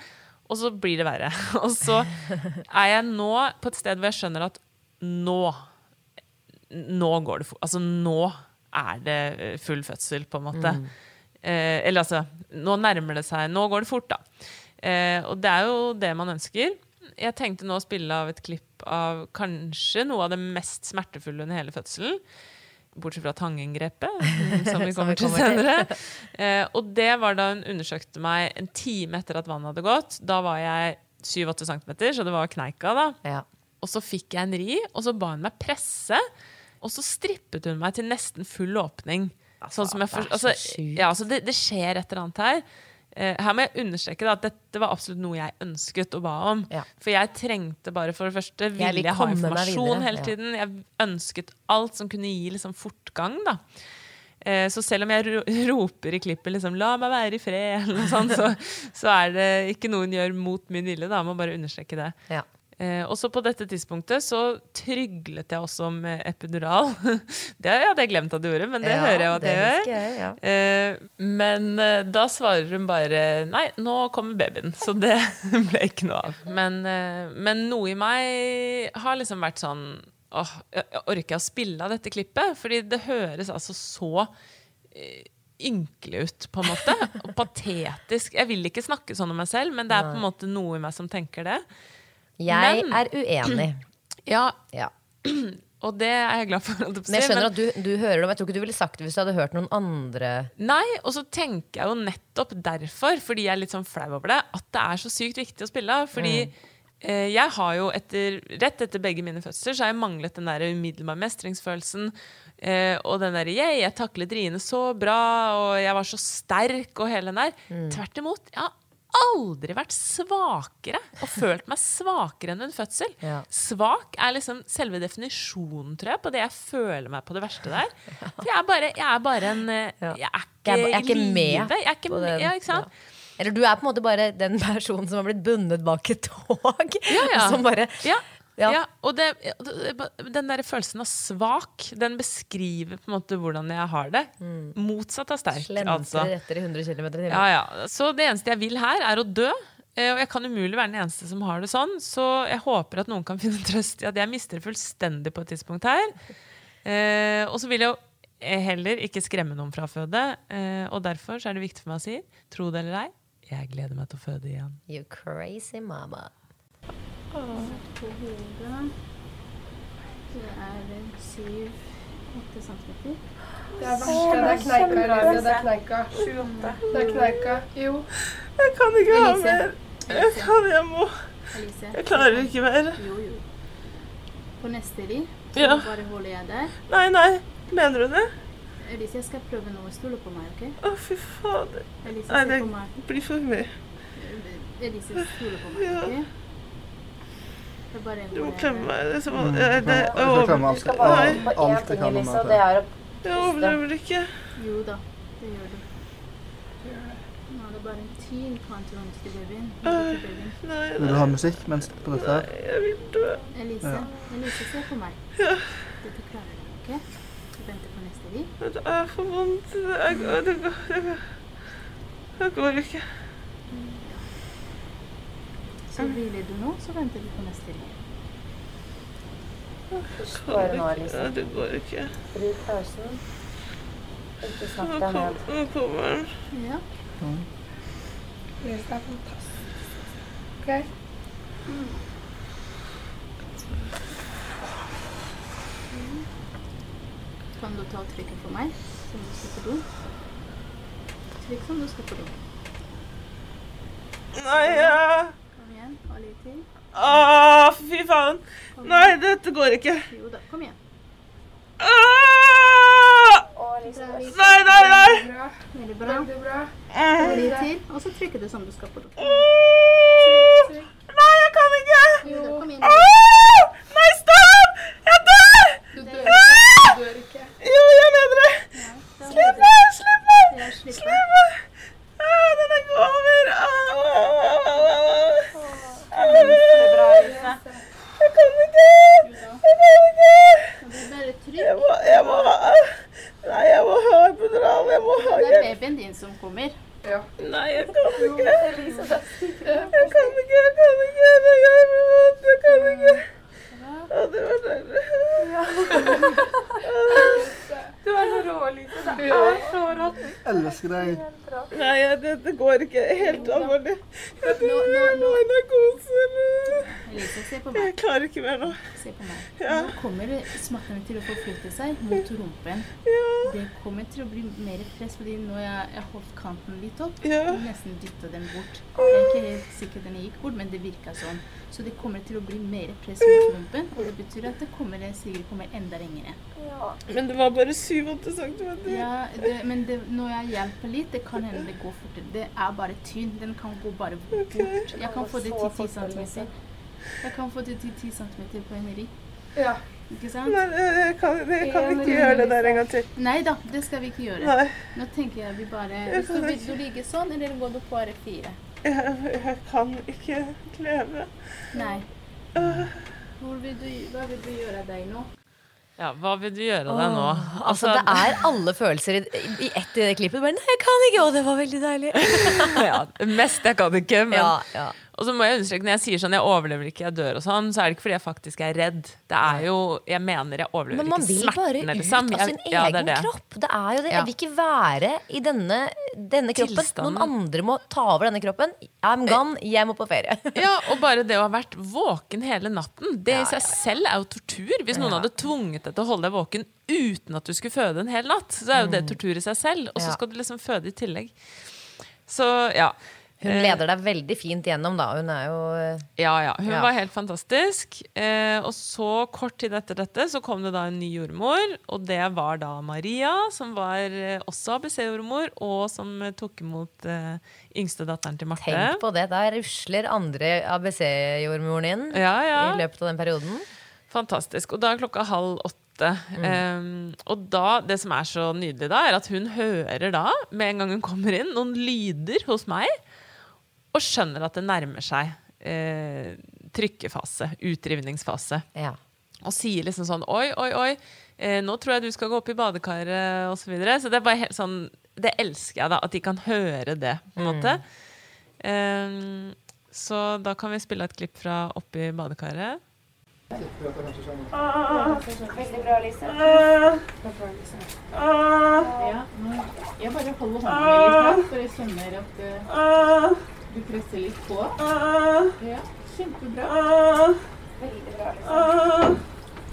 Speaker 3: Og så blir det verre. Og så er jeg nå på et sted hvor jeg skjønner at nå Nå går det. Altså nå er det eh, full fødsel, på en måte.
Speaker 2: Mm.
Speaker 3: Eh, eller altså Nå nærmer det seg. Nå går det fort, da. Eh, og det er jo det man ønsker. Jeg tenkte nå å spille av et klipp av kanskje noe av det mest smertefulle under hele fødselen. Bortsett fra tanginngrepet, mm, som vi kommer til. senere. Eh, og det var da hun undersøkte meg en time etter at vannet hadde gått. Da var jeg 7-8 cm, så det var kneika, da.
Speaker 2: Ja.
Speaker 3: Og så fikk jeg en ri, og så ba hun meg presse. Og så strippet hun meg til nesten full åpning. sånn som jeg for,
Speaker 2: det så
Speaker 3: altså, ja, altså det, det skjer et eller annet her. Eh, her må jeg understreke da, at dette var absolutt noe jeg ønsket og ba om.
Speaker 2: Ja.
Speaker 3: For jeg trengte bare for det første
Speaker 2: Jeg
Speaker 3: ville
Speaker 2: vil
Speaker 3: jeg ha informasjon
Speaker 2: hele
Speaker 3: hele
Speaker 2: ja.
Speaker 3: tiden. Jeg ønsket alt som kunne gi liksom, fortgang. da. Eh, Så selv om jeg roper i klippet liksom, 'la meg være i fred', sånt, så, så er det ikke noe hun gjør mot min vilje. da, Jeg må bare understreke det. Eh, og så på dette tidspunktet så tryglet jeg også med epidural. det hadde jeg glemt at du gjorde, men det
Speaker 2: Ja,
Speaker 3: hører jeg at
Speaker 2: det
Speaker 3: jeg gjør.
Speaker 2: ja.
Speaker 3: Eh, men eh, da svarer hun bare Nei, nå kommer babyen. Så det ble ikke noe av. Men, eh, men noe i meg har liksom vært sånn Åh, jeg orker å spille av dette klippet? Fordi det høres altså så eh, ynkelig ut, på en måte. Og patetisk. Jeg vil ikke snakke sånn om meg selv, men det er på en måte noe i meg som tenker det.
Speaker 2: Jeg
Speaker 3: Men-
Speaker 2: er uenig.
Speaker 3: Ja,
Speaker 2: Ja.
Speaker 3: og det er jeg glad for.
Speaker 2: Men jeg skjønner Men at du, du hører det, men jeg tror ikke du ville sagt det hvis du hadde hørt noen andre
Speaker 3: Nei, og så tenker jeg jo nettopp derfor, fordi jeg er litt sånn flau over det, at det er så sykt viktig å spille. Fordi
Speaker 2: Mm.
Speaker 3: eh, jeg har jo etter, rett etter begge mine fødsler, så har jeg manglet den der umiddelbare mestringsfølelsen. Eh, og den derre yeah, 'jeg taklet riene så bra', og 'jeg var så sterk', og hele den der.
Speaker 2: Mm.
Speaker 3: Tvert imot. Jeg har aldri vært svakere og følt meg svakere enn en fødsel.
Speaker 2: Ja.
Speaker 3: Svak er liksom selve definisjonen, tror jeg, på det jeg føler meg på det verste der. For jeg er bare, jeg er bare en eh, Jeg er ikke,
Speaker 2: Jeg er, ikke
Speaker 3: i live. Jeg er ikke med, ja, ikke sant?
Speaker 2: Ja. Eller du er på en måte bare den personen som har blitt bundet bak et tog.
Speaker 3: Ja, ja.
Speaker 2: Som bare
Speaker 3: Ja.
Speaker 2: Ja.
Speaker 3: Ja, og det, den der følelsen av svak, den beskriver på en måte hvordan jeg har det. Motsatt av sterk,
Speaker 2: slentrer
Speaker 3: altså.
Speaker 2: etter i 100 km i timen.
Speaker 3: Ja, ja. Så det eneste jeg vil her, er å dø. Eh, Og jeg kan umulig være den eneste som har det sånn, så jeg håper at noen kan finne trøst i at jeg mister det fullstendig på et tidspunkt her. Eh, og så vil jeg jo eh, heller ikke skremme noen fra å føde, eh, og derfor så er det viktig for meg å si, tro det eller ei, jeg gleder meg til å føde igjen.
Speaker 2: You crazy mama.
Speaker 9: På hodet Det er syv-åtte centimeter.
Speaker 5: Det er verste. Det er kneika, Ravia. Det er kneika. 28. Det er kneika. Jo.
Speaker 4: Jeg kan ikke ha mer. Jeg kan, jeg må. Jeg klarer ikke mer.
Speaker 9: Jo, jo. På neste ri
Speaker 4: Ja.
Speaker 9: bare holder jeg der.
Speaker 4: Nei, nei. Mener du det?
Speaker 9: Elise, jeg skal prøve noe. Stole på meg, OK?
Speaker 4: Å, fy fader.
Speaker 9: Elise,
Speaker 4: Nei, det blir for mye.
Speaker 9: Elise, stole på meg,
Speaker 4: Ja.
Speaker 9: OK? Bare
Speaker 4: Du må klemme meg. Det er så
Speaker 6: Mm.
Speaker 4: det,
Speaker 6: Jeg klemme alt.
Speaker 4: Du skal bare
Speaker 6: Alt jeg kan om meg til.
Speaker 2: er å
Speaker 4: jeg overdriver ikke.
Speaker 9: Jo da, det gjør du. Nå er det bare en tid på antibiotika til babyen.
Speaker 4: Øh,
Speaker 9: babyen.
Speaker 4: Nei,
Speaker 6: Vil du ha musikk mens på dette? her?
Speaker 4: jeg vil dø.
Speaker 9: Elise,
Speaker 6: Ja.
Speaker 9: Elise, se på meg.
Speaker 4: Ja.
Speaker 9: Dette klarer du, ok? Du venter på neste liv.
Speaker 4: Det er for vondt. Det, det, går, det, går, det går ikke.
Speaker 2: Pausen. Ikke
Speaker 4: Nå
Speaker 2: snakk deg
Speaker 4: kom-
Speaker 2: ned.
Speaker 4: nå kommer den.
Speaker 9: Ja.
Speaker 5: Det er fantastisk. OK?
Speaker 9: Kan du ta og trykke for meg, som du skal på do? Trykk som du skal på do.
Speaker 4: Nei, ja.
Speaker 9: Kom igjen, og til.
Speaker 4: Åh, fy faen. Nei, dette går ikke.
Speaker 9: Jo da, kom igjen.
Speaker 4: Ah! Nei, nei, nei.
Speaker 5: Bra.
Speaker 9: Veldig bra.
Speaker 5: Veldig bra.
Speaker 9: Og til, og så trykker du som du skal på do.
Speaker 4: Nei, jeg kan ikke.
Speaker 9: Kom igjen.
Speaker 4: Ah! Nei, stopp! Jeg dør!
Speaker 5: Du dør ikke. Du dør ikke.
Speaker 4: Jo, jeg mener det. Slipp meg, slipp meg.
Speaker 9: Slipp
Speaker 4: meg. Ah, den er ikke over. Ah, ah, ah, ah, ah. Jeg kan ikke. Jeg kan ikke. Jeg må, jeg må ha Nei, jeg må ha epidural. Jeg må ha
Speaker 9: Det er babyen din som kommer.
Speaker 5: Ja.
Speaker 4: Nei, jeg kan ikke. Jeg kan ikke, jeg kan ikke. Det gjør meg vondt. Jeg kan ikke. Å, det var deilig.
Speaker 3: Du er så rå, Lise. Det er så rått.
Speaker 6: Elsker deg.
Speaker 4: Nei, jeg- det, det går ikke. Helt alvorlig. Jeg
Speaker 9: Nå, nå, nå.
Speaker 4: må i narkose.
Speaker 9: Elise, se på
Speaker 4: Jeg
Speaker 9: meg.
Speaker 4: Klarer ikke mer nå.
Speaker 9: Se på meg.
Speaker 4: Ja.
Speaker 9: Nå kommer smertene til å forflytte seg mot rumpen.
Speaker 4: Ja.
Speaker 9: Det kommer til å bli mer press, fordi nå jeg, jeg holdt kanten litt opp.
Speaker 4: Ja.
Speaker 9: og Nesten dytta den bort. Jeg er ikke helt sikker den gikk bort, men det virka sånn. Så det kommer til å bli mer press mot rumpen, og det betyr at det kommer, Sigrid kommer enda lengre.
Speaker 4: Men det var bare 7-8 centimeter.
Speaker 9: Ja, det, men det, når jeg hjelper litt, det kan hende det går fortere. Det er bare tynn. Den kan gå bare bort. Jeg kan få det til 10 cm. Jeg kan få det til 10 cm på en ri.
Speaker 5: Ja.
Speaker 9: Ikke sant?
Speaker 4: Nei, jeg kan, jeg kan ikke gjøre det der en gang til.
Speaker 9: Nei da, det skal vi ikke gjøre.
Speaker 4: Nei.
Speaker 9: Nå tenker jeg vi bare
Speaker 4: Skal
Speaker 9: vi du ligge sånn, eller går du på R4?
Speaker 4: Jeg, jeg kan ikke leve.
Speaker 9: Nei.
Speaker 4: Øh,
Speaker 9: Hvor vil du, hva vil du gjøre deg nå?
Speaker 3: Ja, hva vil du gjøre deg nå?
Speaker 2: Altså, det er alle følelser i, i ett i det klippet. Bare, Nei, jeg kan ikke! Å, det var veldig deilig.
Speaker 3: ja, mest jeg kan ikke, men
Speaker 2: Ja, ja.
Speaker 3: Og så må jeg understreke når jeg sier sånn jeg overlever ikke, jeg dør og sånn, så er det ikke fordi jeg faktisk er redd. Det er jo Jeg mener jeg overlever
Speaker 2: Men man vil bare ut
Speaker 3: liksom.
Speaker 2: av sin
Speaker 3: egen ja, det det.
Speaker 2: kropp. Det er jo det. Jeg vil ikke være i denne, denne kroppen.
Speaker 3: Tilstanden.
Speaker 2: Noen andre må ta over denne kroppen. I'm gone. Jeg må på ferie.
Speaker 3: Ja, og bare det å ha vært våken hele natten, det i seg selv er jo tortur. Hvis noen hadde tvunget deg til å holde deg våken uten at du skulle føde en hel natt, så er jo det tortur i seg selv. Og så
Speaker 2: Mm.
Speaker 3: Skal du liksom føde i tillegg. Så ja.
Speaker 2: Hun
Speaker 3: Eh,
Speaker 2: leder deg veldig fint gjennom, da. Hun er jo
Speaker 3: Ja, ja. Hun
Speaker 2: Ja.
Speaker 3: var helt fantastisk. Eh, og så, kort tid etter dette, så kom det da en ny jordmor. Og det var da Maria, som var eh, også ABC-jordmor, og som eh, tok imot eh, yngste datteren til Marte.
Speaker 2: Tenk på det. Da rusler andre ABC-jordmoren inn
Speaker 3: Ja, ja.
Speaker 2: i løpet av den perioden.
Speaker 3: Fantastisk. Og da er klokka halv åtte.
Speaker 2: Mm.
Speaker 3: Um, og da, det som er så nydelig da, er at hun hører da, med en gang hun kommer inn, noen lyder hos meg, og skjønner at det nærmer seg eh, trykkefase, utrivningsfase.
Speaker 2: Ja.
Speaker 3: Og sier liksom sånn Oi, oi, oi, eh, nå tror jeg du skal gå opp i badekaret, osv. Så, videre. så det er bare helt sånn Det elsker jeg, da. At de kan høre det, på en
Speaker 2: Mm.
Speaker 3: måte. Um, så da kan vi spille et klipp fra oppi badekaret.
Speaker 9: Veldig bra, Lise. Ja, jeg bare holder hånda mi litt for jeg skjønner at eh, du presser litt på. Ja, kjempebra. Veldig bra, Lise.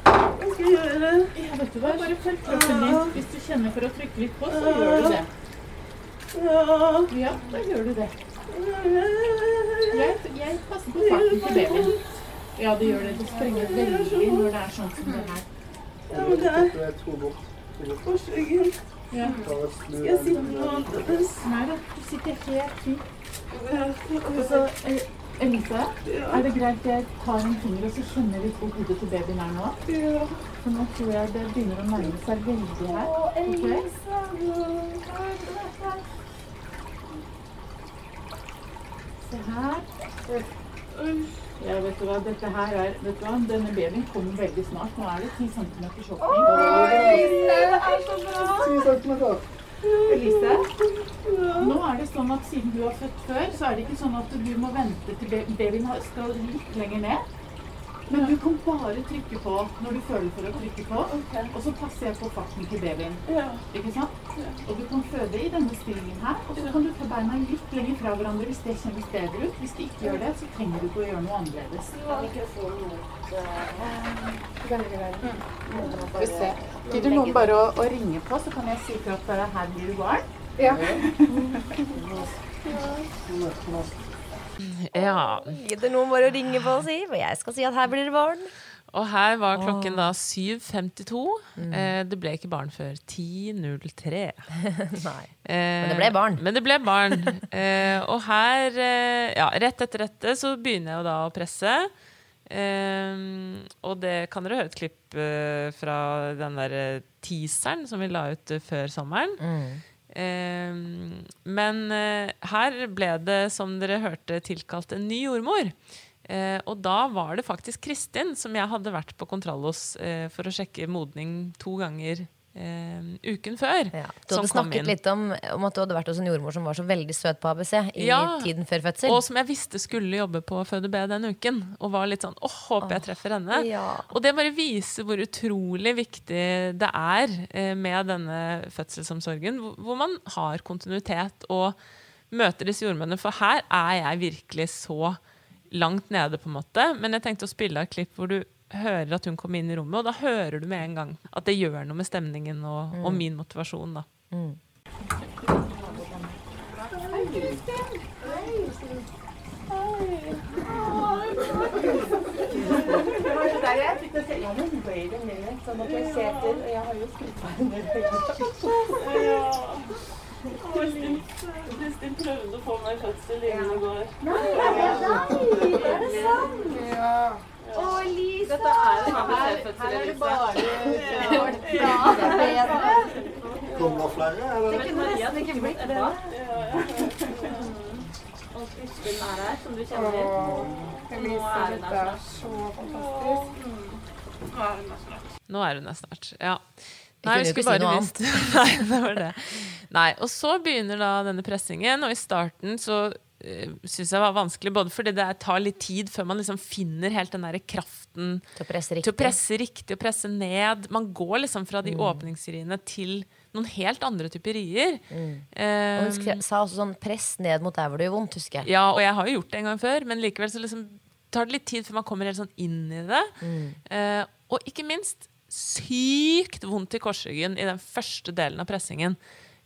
Speaker 4: Hva skal jeg gjøre?
Speaker 9: Ja, vet du hva, bare følg kroppen din. Hvis du kjenner for å trykke litt på, så gjør du det. Ja, da gjør du det. Jeg, jeg passer på farten til babyen. Ja, det gjør det. Det sprenger veldig når det er sånn som det her.
Speaker 4: Ja, men det er
Speaker 6: er
Speaker 4: korsryggen.
Speaker 9: Ja.
Speaker 4: Skal jeg sitte på?
Speaker 9: Nei da, du sitter helt fint. Så, eh, Elise, er det greit jeg tar en finger og så kjenner litt hvor hodet til babyen er nå?
Speaker 4: ja.
Speaker 9: For nå tror jeg det begynner å nærme seg veldig her. Okay. Se her. Ja, vet du hva, dette her er vet du hva, Denne babyen kommer veldig snart. Nå er det 10 cm shopping.
Speaker 5: det er så bra!
Speaker 9: Elise, nå er det sånn at siden du har født før, så er det ikke sånn at du må vente til babyen skal litt lenger ned. Men du kan bare trykke på når du føler for å trykke på, og så passer jeg på farten til babyen. Ikke sant? Og du kan føde i denne stillingen her, og så kan du ta beina litt lenger fra hverandre hvis det kjennes bedre ut. Hvis du ikke gjør det, så trenger du ikke å gjøre noe annerledes. Skal vi se. Gidder noen bare å, å ringe på, så kan jeg si til at eh, her blir du barn?
Speaker 5: Ja.
Speaker 3: Ja.
Speaker 2: Gidder noen bare å ringe på og si, for jeg skal si at her blir det barn.
Speaker 3: Og her var klokken da 7.52.
Speaker 2: Mm.
Speaker 3: Eh, det ble ikke barn før 10.03.
Speaker 2: Nei.
Speaker 3: Eh,
Speaker 2: Men det ble barn.
Speaker 3: Men det ble barn. eh, og her, eh, ja, rett etter dette, så begynner jeg jo da å presse. Eh, og det kan dere høre et klipp fra den der teaseren som vi la ut før sommeren. Eh, men eh, her ble det, som dere hørte, tilkalt en ny jordmor. Eh, og da var det faktisk Kristin som jeg hadde vært på kontroll hos eh, for å sjekke modning to ganger eh, uken før.
Speaker 2: Du hadde snakket litt om, om at du hadde vært hos en jordmor som var så veldig søt på ABC i
Speaker 3: Ja,
Speaker 2: tiden før fødsel.
Speaker 3: Og som jeg visste skulle jobbe på Føde B den uken. Og var litt sånn åh, håper jeg treffer henne.
Speaker 2: ja.
Speaker 3: Og det bare viser hvor utrolig viktig det er eh, med denne fødselsomsorgen, hvor, hvor man har kontinuitet og møter disse jordmødrene. For her er jeg virkelig så langt nede, på en måte. Men jeg tenkte å spille av et klipp hvor du hører at hun kommer inn i rommet, og da hører du med en gang at det gjør noe med stemningen og, og min motivasjon. da.
Speaker 5: Mm.
Speaker 4: Kristin prøvde å få meg i fødsel innen i går.
Speaker 5: Nei? Er det sant? Ja.
Speaker 8: Å, Lisa!
Speaker 4: Dette er en ABC-fødsel,
Speaker 5: Her er det bare
Speaker 6: Kommer det flere, Det
Speaker 4: Ikke nesten ikke blitt etterpå. Og Kristin er her, som du kjenner.
Speaker 5: Elise, dette er så fantastisk.
Speaker 3: Nå er hun der snart. Ja.
Speaker 2: Vi ja. Nei, ikke si bare annet.
Speaker 3: Nei, det var det. Nei, og så begynner da denne pressingen, og i starten så syns jeg var vanskelig, både fordi det tar litt tid før man liksom finner helt den der kraften
Speaker 2: Til å presse riktig.
Speaker 3: til å presse riktig og presse ned. Man går liksom fra de
Speaker 2: Mm.
Speaker 3: åpningsriene til noen helt andre typer rier.
Speaker 2: Mm.
Speaker 3: Um,
Speaker 2: Og hun sa også sånn 'press ned mot der hvor det gjør vondt', husker jeg.
Speaker 3: ja, og jeg har jo gjort det en gang før, men likevel så liksom tar det litt tid før man kommer helt sånn inn i det.
Speaker 2: Mm.
Speaker 3: Uh, og ikke minst sykt vondt i korsryggen i den første delen av pressingen.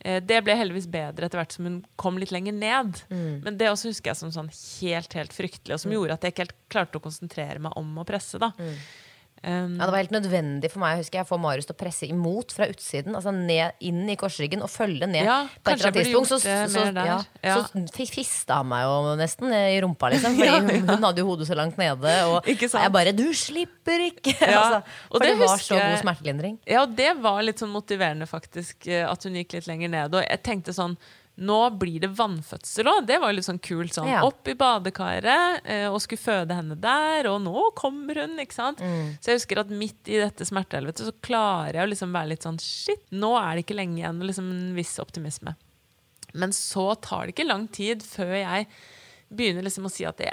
Speaker 3: Eh, det ble heldigvis bedre etter hvert som hun kom litt lenger ned.
Speaker 2: Mm.
Speaker 3: Men det også husker jeg som sånn helt, helt fryktelig, og som gjorde at jeg ikke helt klarte å konsentrere meg om å presse. da. Um,
Speaker 2: Ja, det var helt nødvendig for meg husker jeg, å få Marius til å presse imot fra utsiden. Altså ned, inn i korsryggen og følge ned.
Speaker 3: Ja,
Speaker 2: på et eller annet tidspunkt så,
Speaker 3: det
Speaker 2: så, ja,
Speaker 3: Ja.
Speaker 2: så fi- fista han meg jo nesten eh, i rumpa, liksom. Fordi hun, hun hadde jo hodet så langt nede. Og jeg bare 'du slipper ikke'!
Speaker 3: Ja,
Speaker 2: altså, for det,
Speaker 3: det
Speaker 2: var
Speaker 3: husker
Speaker 2: så god smertelindring.
Speaker 3: Ja, og det var litt sånn motiverende, faktisk, eh, at hun gikk litt lenger ned. Og jeg tenkte sånn Nå blir det vannfødsel òg. Det var litt sånn kult. Sånn,
Speaker 2: Ja.
Speaker 3: Opp i badekaret eh, og skulle føde henne der, og nå kommer hun, ikke sant.
Speaker 2: Mm.
Speaker 3: Så jeg husker at midt i dette smertehelvetet så klarer jeg å liksom være litt sånn Shit, nå er det ikke lenge igjen. Liksom en viss optimisme. Men så tar det ikke lang tid før jeg begynner liksom å si at det,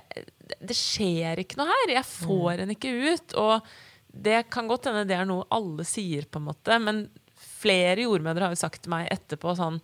Speaker 3: det skjer ikke noe her. Jeg får henne ikke ut. Og det kan godt hende det er noe alle sier, på en måte. Men flere jordmødre har jo sagt til meg etterpå sånn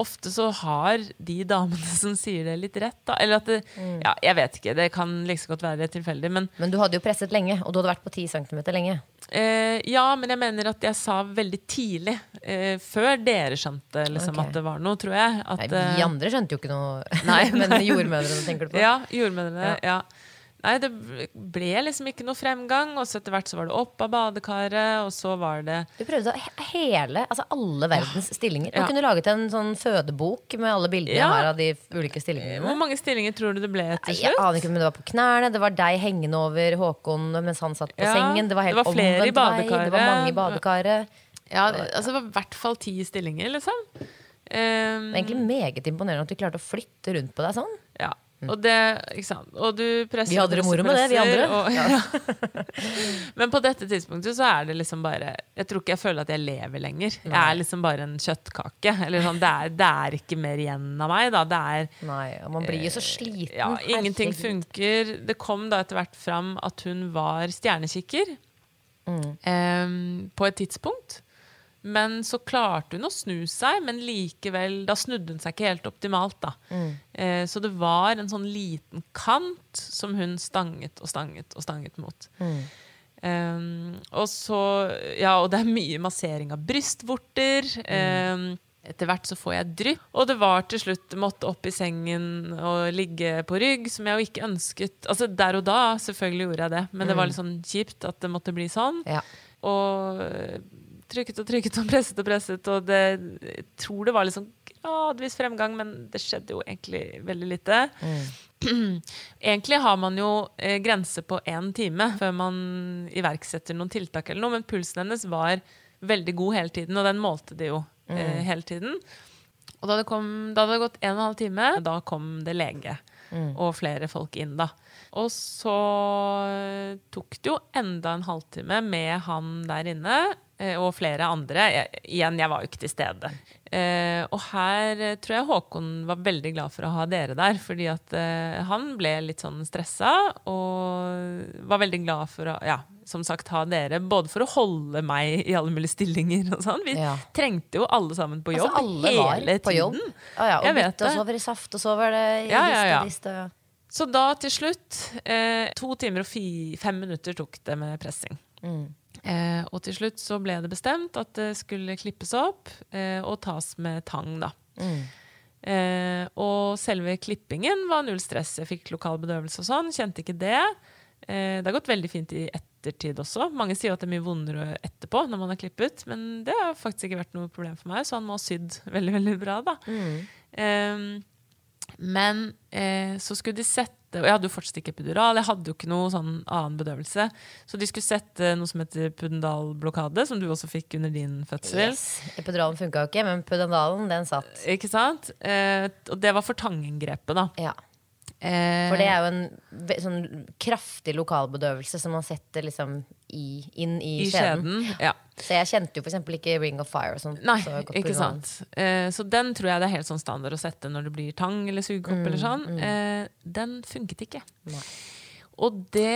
Speaker 3: Ofte så har de damene som sier det, litt rett. Da. Eller at det, Ja, jeg vet ikke. Det kan like så godt være tilfeldig. Men
Speaker 2: Men du hadde jo presset lenge, og du hadde vært på 10 cm lenge.
Speaker 3: Eh, ja, men jeg mener at jeg sa veldig tidlig, eh, før dere skjønte liksom,
Speaker 2: okay.
Speaker 3: at det var noe, tror jeg. At,
Speaker 2: Nei, vi
Speaker 3: eh,
Speaker 2: andre skjønte jo ikke noe.
Speaker 3: Nei,
Speaker 2: Men jordmødrene tenker du på?
Speaker 3: Ja, jordmødrene.
Speaker 2: Ja.
Speaker 3: Ja. Nei, det ble liksom ikke noe fremgang, og så etter hvert så var det opp av badekaret, og så var det
Speaker 2: Du prøvde he- hele, altså alle verdens stillinger. Man
Speaker 3: Ja.
Speaker 2: kunne laget en sånn fødebok med alle bildene
Speaker 3: Ja.
Speaker 2: her av de ulike stillingene.
Speaker 3: Hvor mange stillinger tror du det ble til slutt?
Speaker 2: Jeg aner ikke, men det var på knærne, det var deg hengende over Håkon mens han satt på
Speaker 3: Ja,
Speaker 2: sengen. Det var helt
Speaker 3: det var flere i
Speaker 2: vei. Det var mange i badekaret.
Speaker 3: Ja, altså det var i hvert fall ti stillinger, liksom. Um,
Speaker 2: Det er egentlig meget imponerende at du klarte å flytte rundt på deg sånn.
Speaker 3: Ja. Og det, ikke sant. Og du presser
Speaker 2: Vi hadde det moro med det, vi andre.
Speaker 3: Og,
Speaker 2: Ja.
Speaker 3: Men på dette tidspunktet så er det liksom bare Jeg tror ikke jeg føler at jeg lever lenger. Jeg er liksom bare en kjøttkake. Eller sånn, det, er, det er ikke mer igjen av meg, da. Det er
Speaker 2: Nei, og man blir jo så sliten.
Speaker 3: ja, ingenting funker. Det kom da etter hvert fram at hun var stjernekikker
Speaker 2: Mm.
Speaker 3: Um, på et tidspunkt. Men så klarte hun å snu seg, men likevel Da snudde hun seg ikke helt optimalt, da.
Speaker 2: Mm.
Speaker 3: Eh, så det var en sånn liten kant som hun stanget og stanget og stanget mot.
Speaker 2: Mm.
Speaker 3: Eh, og så Ja, og det er mye massering av brystvorter. Eh, etter hvert så får jeg drypp. Og det var til slutt måtte opp i sengen og ligge på rygg, som jeg jo ikke ønsket. Altså Der og da selvfølgelig gjorde jeg det, men det var litt sånn kjipt at det måtte bli sånn.
Speaker 2: Ja.
Speaker 3: Og trykket og trykket og presset og presset, og det, jeg tror det var sånn gradvis fremgang, men det skjedde jo egentlig veldig lite. Egentlig har man jo eh, grense på én time før man iverksetter noen tiltak, eller noe, men pulsen hennes var veldig god hele tiden, og den målte de jo eh,
Speaker 2: Mm.
Speaker 3: hele tiden. Og da det, kom, da det hadde gått en og en halv time, da kom det lege
Speaker 2: Mm.
Speaker 3: og flere folk inn, da. Og så eh, tok det jo enda en halvtime med han der inne. Eh, Og flere andre. Jeg, igjen, jeg var jo ikke til stede. Eh, og her eh, tror jeg Håkon var veldig glad for å ha dere der. Fordi at eh, han ble litt sånn stressa og var veldig glad for å ja, som sagt, ha dere. Både for å holde meg i alle mulige stillinger og sånn. Vi
Speaker 2: Ja.
Speaker 3: trengte jo alle sammen på jobb
Speaker 2: Altså, alle var
Speaker 3: hele
Speaker 2: på jobb.
Speaker 3: tiden.
Speaker 2: Ja, ja, og bytte, og så var det saft, og så var det
Speaker 3: Ja, ja, ja.
Speaker 2: liste, liste.
Speaker 3: Så da til slutt eh, To timer og fi, fem minutter tok det med pressing.
Speaker 2: Mm.
Speaker 3: Eh, og til slutt så ble det bestemt at det skulle klippes opp eh, og tas med tang, da.
Speaker 2: Mm.
Speaker 3: Eh, og selve klippingen var null stress. Jeg fikk lokal bedøvelse og sånn. Kjente ikke det. Eh, det har gått veldig fint i ettertid også. Mange sier at det er mye vondere etterpå når man har klippet, men det har faktisk ikke vært noe problem for meg, så han må ha sydd veldig, veldig bra, da. Eh, men eh, så skulle de sette Og jeg hadde jo fortsatt ikke epidural, jeg hadde jo ikke noe sånn annen bedøvelse. Så de skulle sette noe som heter pudendalblokade, som du også fikk under din fødsel.
Speaker 2: Yes. Epiduralen funka jo ikke, men pudendalen, den satt.
Speaker 3: Ikke sant? Eh, og det var for tangengrepet, da.
Speaker 2: Ja.
Speaker 3: Eh,
Speaker 2: For det er jo en sånn kraftig lokalbedøvelse som man setter liksom i, inn i,
Speaker 3: I
Speaker 2: skjeden.
Speaker 3: skjeden, ja.
Speaker 2: Så jeg kjente jo eksempel ikke Ring of Fire. og sånt,
Speaker 3: Nei,
Speaker 2: så godt
Speaker 3: ikke sant. Eh, så den tror jeg det er helt sånn standard å sette når det blir tang eller sugekopp.
Speaker 2: Mm,
Speaker 3: eller sånn.
Speaker 2: mm.
Speaker 3: Eh, den funket ikke.
Speaker 2: Nei.
Speaker 3: Og det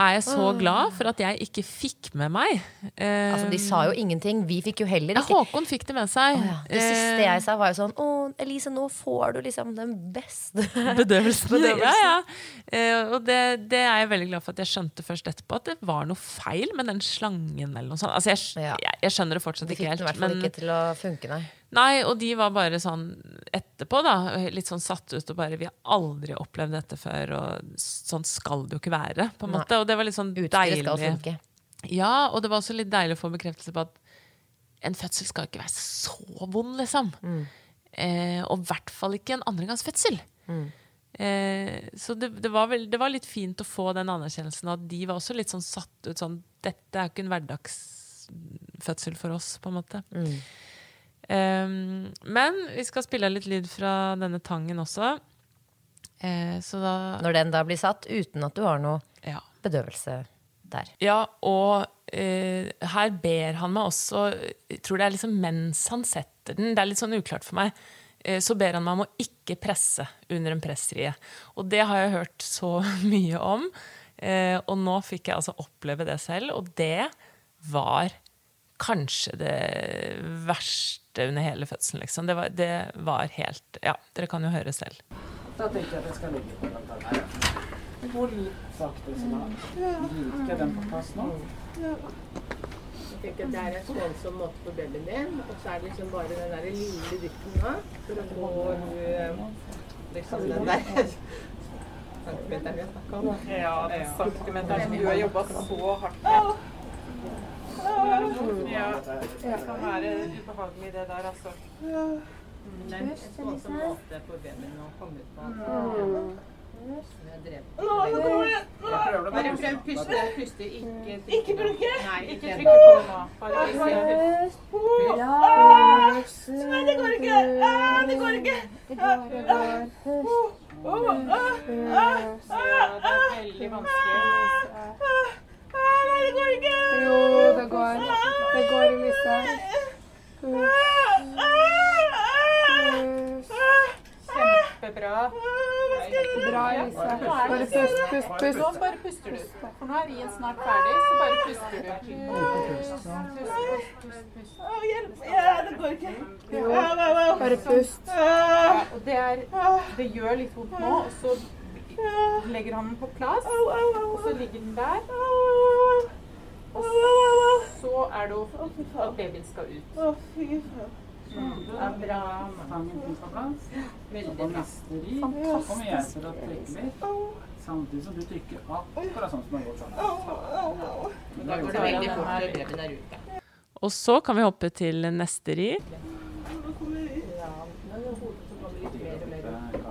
Speaker 3: er jeg så glad for at jeg ikke fikk med meg. Eh,
Speaker 2: Altså, de sa jo ingenting. Vi fikk jo heller ikke ja,
Speaker 3: Håkon fikk det med seg.
Speaker 2: Oh, ja. Det siste jeg sa, var jo sånn Å, Elise, nå får du liksom den beste
Speaker 3: Bedøvelsen.
Speaker 2: Bedøvelsen.
Speaker 3: Ja, ja. Eh, og det, det er jeg veldig glad for at jeg skjønte først etterpå, at det var noe feil med den slangen. eller noe sånt. Altså, jeg, jeg, jeg skjønner det fortsatt
Speaker 2: helt.
Speaker 3: ikke
Speaker 2: fikk den
Speaker 3: helt.
Speaker 2: i hvert fall
Speaker 3: men-
Speaker 2: ikke til å funke, nei.
Speaker 3: Nei, og de var bare sånn etterpå, da, litt sånn satt ut og bare Vi har aldri opplevd dette før, og sånn skal det jo ikke være, på en
Speaker 2: Nei.
Speaker 3: måte. Og det var litt sånn
Speaker 2: Utstyret skal
Speaker 3: deilig. Ja, og det var også litt deilig å få bekreftelse på at en fødsel skal ikke være så vond, liksom.
Speaker 2: Mm.
Speaker 3: Eh, og i hvert fall ikke en andregangsfødsel.
Speaker 2: Mm.
Speaker 3: Eh, så det, det, var vel, det var litt fint å få den anerkjennelsen at de var også litt sånn satt ut sånn Dette er ikke en hverdagsfødsel for oss, på en måte.
Speaker 2: Mm.
Speaker 3: Um, men vi skal spille litt lyd fra denne tangen også. Uh, så da
Speaker 2: Når den da blir satt uten at du har noe
Speaker 3: Ja.
Speaker 2: bedøvelse der.
Speaker 3: Ja, og uh, her ber han meg også Jeg tror det er liksom mens han setter den, det er litt sånn uklart for meg, eh, så ber han meg om å ikke presse under en pressrie. Og det har jeg hørt så mye om, og nå fikk jeg altså oppleve det selv, og det var kanskje det verste under hele fødselen, liksom. Det var, det var helt Ja, dere kan jo høre selv.
Speaker 10: Da tenker jeg at jeg skal legge på den der. Det går litt sakte, så da gir ikke den på plass nå.
Speaker 11: Jeg tenker at Det er en skånsom måte for babyen din, og så er det liksom bare den der lille dytten nå. For å få liksom den der centimeteren vi har snakket om.
Speaker 5: Ja, den centimeteren som du har jobba så hardt med. Ja. Det kan være ubehagelig, det der, altså.
Speaker 11: Det er en voldsom måte for babyen å komme ut på. Bare prøv puste, puste. Ikke mm. Ikke bruke! Nei,
Speaker 5: ikke trykke på nå. Bare
Speaker 11: pust.
Speaker 5: Pust.
Speaker 11: Nei, det går ikke! Det går ikke! Det er veldig vanskelig. Nei, det går ikke.
Speaker 5: Jo, det går. Det går, Elise. Pust. Pust. Kjempebra.
Speaker 9: Bra, Elise. Bare pust, pust, pust. Nå bare puster du. For nå er rien snart ferdig, så bare puster du. Pust, pust, pust.
Speaker 4: Hjelp! Det går ikke.
Speaker 9: Jo, bare pust. Det, det gjør litt vondt nå, og så legger han den på plass, og så ligger den der. Og så er det jo at babyen skal ut.
Speaker 4: Å, fy faen.
Speaker 9: Det er bra.
Speaker 10: På plass.
Speaker 9: Veldig bra.
Speaker 10: så kommer jeg til å trykke litt. Samtidig som du trykker akkurat sånn som det har gått sånn.
Speaker 11: Da går det veldig fort når babyen er ute.
Speaker 3: Og så kan vi hoppe til neste ri.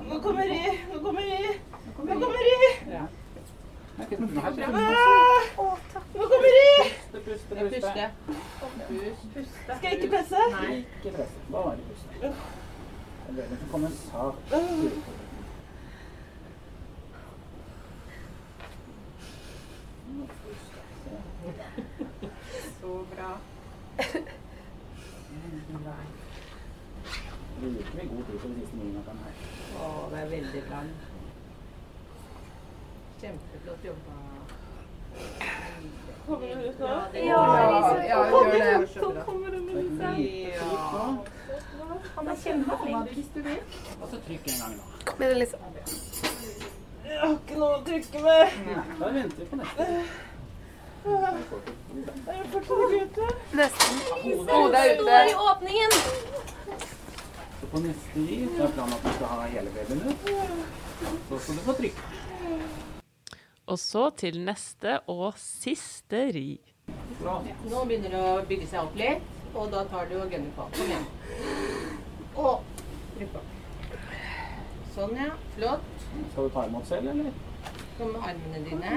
Speaker 4: Nå kommer Ri.
Speaker 11: Nå kommer
Speaker 4: de!
Speaker 10: Puste, puste.
Speaker 4: Skal jeg ikke presse?
Speaker 11: Nei.
Speaker 10: Ikke presse, bare puste. Det er en sak.
Speaker 9: Så bra.
Speaker 10: Bruker vi god tid på de siste millimeterne her.
Speaker 11: Å, det er veldig bra. Jobba.
Speaker 4: Kommer den ut nå?
Speaker 11: Ja,
Speaker 9: Ja, ja, gjør det.
Speaker 11: Så.
Speaker 4: Kommer den
Speaker 10: Så
Speaker 4: ut?
Speaker 10: nå,
Speaker 9: Han er kjempeflink hvis du vil.
Speaker 10: og så trykk en gang da.
Speaker 9: Kom igjen, Elise.
Speaker 4: Jeg har ikke noe å trykke med.
Speaker 10: Da venter vi på neste.
Speaker 4: Er jeg fortsatt ute?
Speaker 9: Nesten.
Speaker 10: Hodet
Speaker 9: er ute.
Speaker 2: I åpningen!
Speaker 10: Så på neste gi, så er planen at du skal ha hele babyen ut. Så skal du få trykke.
Speaker 3: Og så til neste og siste ri.
Speaker 10: Ja.
Speaker 11: Nå begynner det å bygge seg opp litt, og da tar du og gunner på. Kom igjen. Og trykk på. Sånn, ja. Flott.
Speaker 10: Skal du ta imot selv, eller?
Speaker 11: Kom med armene dine.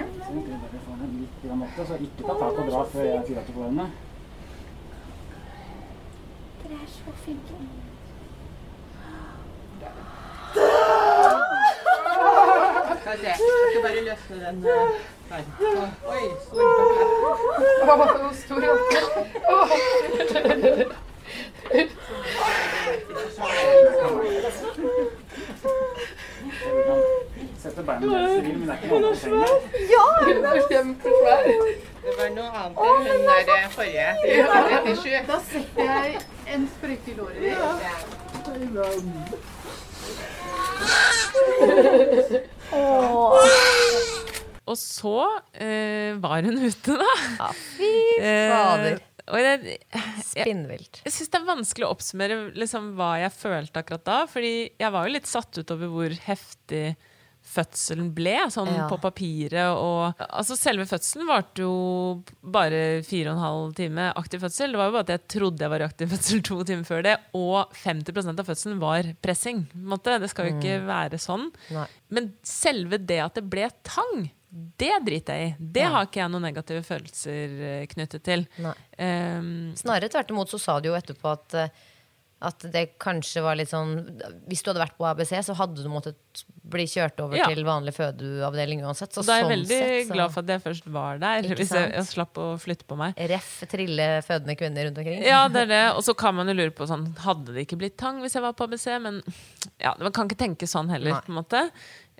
Speaker 10: Så så ikke ta tak og dra før jeg sier at du får henne.
Speaker 8: Dere er så flinke.
Speaker 11: Skal vi se. Bare løsne den her. der. Sånn. Oi, stor
Speaker 10: kan sette beina deres i men det er ikke noe trenge.
Speaker 9: Ja, hun er kjempesvær.
Speaker 11: Det var noe annet enn hun der eh, forrige.
Speaker 9: Ja. Da setter jeg en sprøyte i låret ditt.
Speaker 3: Og så eh, var hun ute, da.
Speaker 2: Ja, fy fader.
Speaker 3: Eh, og jeg,
Speaker 2: Spinnvilt.
Speaker 3: jeg syns det er vanskelig å oppsummere liksom, hva jeg følte akkurat da. Fordi jeg var jo litt satt ut over hvor heftig fødselen ble, sånn
Speaker 2: Ja.
Speaker 3: på papiret. Og, altså selve fødselen varte jo bare fire og en halv time aktiv fødsel. Det var jo bare at jeg trodde jeg var i aktiv fødsel to timer før det. Og 50% av fødselen var pressing. måte. Det skal jo ikke
Speaker 2: Mm.
Speaker 3: være sånn.
Speaker 2: Nei.
Speaker 3: Men selve det at det ble tang, det driter jeg i. Det
Speaker 2: Ja.
Speaker 3: har ikke jeg noen negative følelser eh, knyttet til. Um,
Speaker 2: Snarere tvert imot så sa du jo etterpå at, eh, at det kanskje var litt sånn Hvis du hadde vært på ABC, så hadde du måttet bli kjørt over
Speaker 3: Ja.
Speaker 2: til vanlig fødeavdeling uansett. Så
Speaker 3: da er jeg
Speaker 2: sånn
Speaker 3: veldig
Speaker 2: sett, så-
Speaker 3: glad for at jeg først var der.
Speaker 2: Ikke
Speaker 3: Hvis jeg, jeg slapp å flytte på meg.
Speaker 2: Ref trille fødende kvinner rundt omkring.
Speaker 3: Ja, det er det. Og så kan man jo lure på sånn Hadde det ikke blitt tang hvis jeg var på ABC? Men ja, man kan ikke tenke sånn heller,
Speaker 2: Nei.
Speaker 3: på en måte.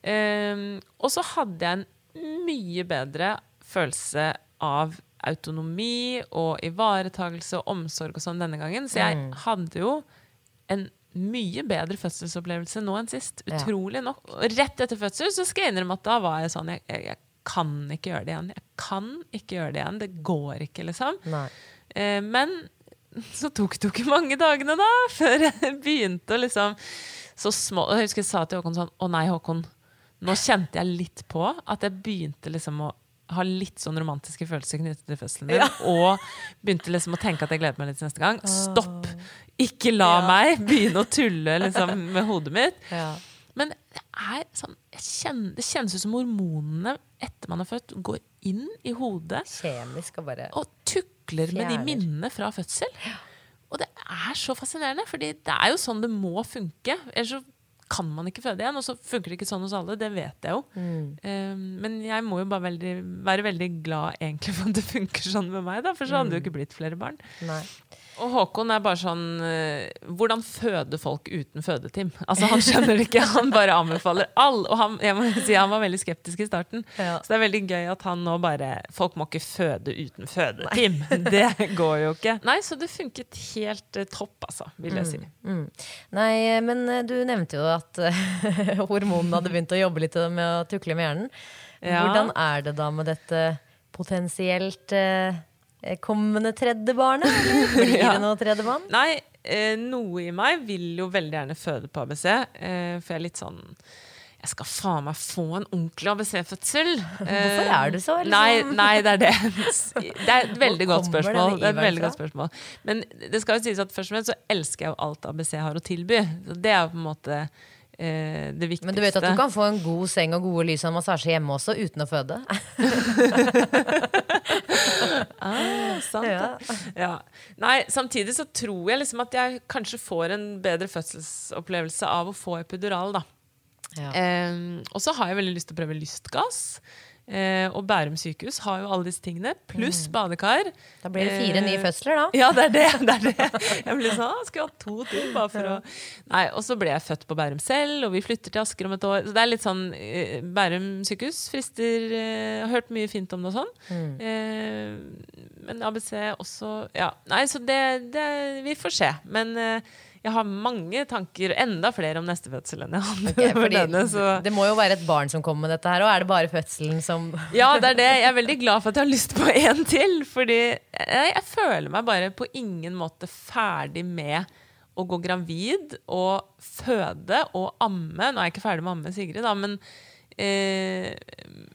Speaker 3: Um, og så hadde jeg en mye bedre følelse av autonomi og ivaretagelse og omsorg og sånn denne gangen. Så jeg
Speaker 2: Mm.
Speaker 3: hadde jo en mye bedre fødselsopplevelse nå enn sist. Utrolig nok. Og rett etter fødsel så skal jeg innrømme at da var jeg sånn jeg, jeg, jeg kan ikke gjøre det igjen. Jeg kan ikke gjøre det igjen. Det går ikke, liksom. Eh, men så tok det jo ikke mange dagene da, før jeg begynte å liksom så små, Jeg husker jeg sa til Håkon sånn Å nei, Håkon. Nå kjente jeg litt på at jeg begynte liksom å ha litt sånn romantiske følelser knyttet til fødselen din.
Speaker 2: Ja.
Speaker 3: Og begynte liksom å tenke at jeg gleder meg litt til neste gang. Stopp! Ikke la meg begynne å tulle liksom, med hodet mitt.
Speaker 2: Ja.
Speaker 3: Men det er sånn kjenner, Det kjennes ut som hormonene etter man er født, går inn i hodet
Speaker 2: Kjemisk og bare
Speaker 3: og tukler med de minnene fra fødsel. Og det er så fascinerende, fordi det er jo sånn det må funke. Ellers så kan man ikke føde igjen. Og så funker det ikke sånn hos alle, det vet jeg jo.
Speaker 2: Mm.
Speaker 3: Um, men jeg må jo bare veldig, være veldig glad egentlig for at det funker sånn med meg, da, for så hadde det jo ikke blitt flere barn.
Speaker 2: Nei.
Speaker 3: Og Håkon er bare sånn eh, Hvordan føder folk uten fødeteam? Altså Han skjønner det ikke. Han bare anbefaler all. Og han, jeg må si, han var veldig skeptisk i starten.
Speaker 2: Ja.
Speaker 3: Så det er veldig gøy at han nå bare Folk må ikke føde uten fødeteam. Det går jo ikke. Nei, så det funket helt eh, topp, altså, vil jeg si.
Speaker 2: Mm. Nei, men eh, du nevnte jo at eh, hormonene hadde begynt å jobbe litt med å tukle med hjernen.
Speaker 3: Ja.
Speaker 2: Hvordan er det da med dette potensielt eh, kommende tredje barnet? Blir det noe tredje barn?
Speaker 3: Nei, eh, noe i meg vil jo veldig gjerne føde på ABC, eh, for jeg er litt sånn jeg skal faen meg få en ordentlig ABC-fødsel.
Speaker 2: Hvorfor er du så, liksom?
Speaker 3: Nei, nei, det er det. Det er et veldig godt spørsmål. Det er et veldig godt spørsmål. Men det skal jo sies at først og fremst så elsker jeg jo alt ABC har å tilby. Så det er jo på en måte eh, det viktigste.
Speaker 2: Men du vet at du kan få en god seng og gode lys og massasje hjemme også uten å føde?
Speaker 3: Ah, sant
Speaker 2: Ja.
Speaker 3: Ja. Nei, samtidig så tror jeg liksom at jeg kanskje får en bedre fødselsopplevelse av å få epidural, da. Og så har jeg veldig lyst til å prøve lystgass. Eh, og Bærum sykehus har jo alle disse tingene, pluss badekar.
Speaker 2: Mm. Da blir det fire
Speaker 3: Eh,
Speaker 2: nye fødsler, da.
Speaker 3: Ja, det er det. det, er det. Jeg ble sånn, «Å, skal jeg ha to til bare for å Nei, Og så ble jeg født på Bærum selv, og vi flytter til Asker om et år. Så det er litt sånn eh, Bærum sykehus frister Jeg har hørt mye fint om det og sånn.
Speaker 2: Mm.
Speaker 3: Men ABC også Ja. Nei, så det, det Vi får se. Men jeg har mange tanker, enda flere om neste fødsel enn jeg hadde
Speaker 2: okay,
Speaker 3: for denne. Så
Speaker 2: Det må jo være et barn som kommer med dette her, og er det bare fødselen som
Speaker 3: ja, det er det. Jeg er veldig glad for at jeg har lyst på en til. Fordi jeg, jeg føler meg bare på ingen måte ferdig med å gå gravid og føde og amme. Nå er jeg ikke ferdig med å amme Sigrid, da, men eh,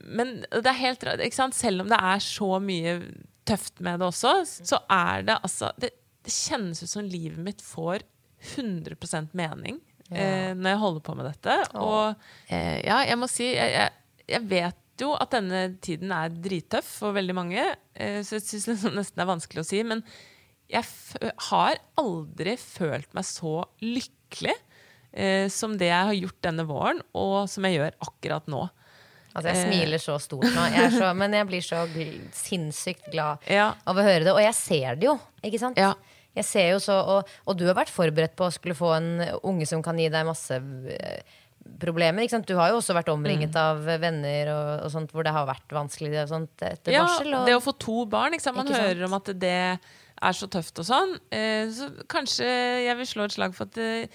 Speaker 3: Men det er helt rart. Ikke sant? Selv om det er så mye tøft med det også, så er det altså Det, det kjennes ut som livet mitt får 100% mening
Speaker 2: Ja.
Speaker 3: eh, når jeg holder på med dette. Og eh, ja, jeg må si jeg, jeg, jeg vet jo at denne tiden er drittøff for veldig mange, eh, så jeg syns det nesten er vanskelig å si. Men jeg f har aldri følt meg så lykkelig eh, som det jeg har gjort denne våren, og som jeg gjør akkurat nå.
Speaker 2: Altså, jeg smiler så stort nå, jeg er så, men jeg blir så gl sinnssykt glad
Speaker 3: Ja.
Speaker 2: av å høre det. Og jeg ser det jo, ikke sant? Jeg ser jo så, og, og du har vært forberedt på å skulle få en unge som kan gi deg masse eh, problemer. Ikke sant? Du har jo også vært omringet
Speaker 3: Mm.
Speaker 2: av venner og, og sånt, hvor det har vært vanskelig sånt etter
Speaker 3: Ja,
Speaker 2: barsel. Og,
Speaker 3: det å få to barn. Ikke sant? Man
Speaker 2: Ikke sant?
Speaker 3: hører om at det er så tøft og sånn. Eh, så kanskje jeg vil slå et slag for at eh,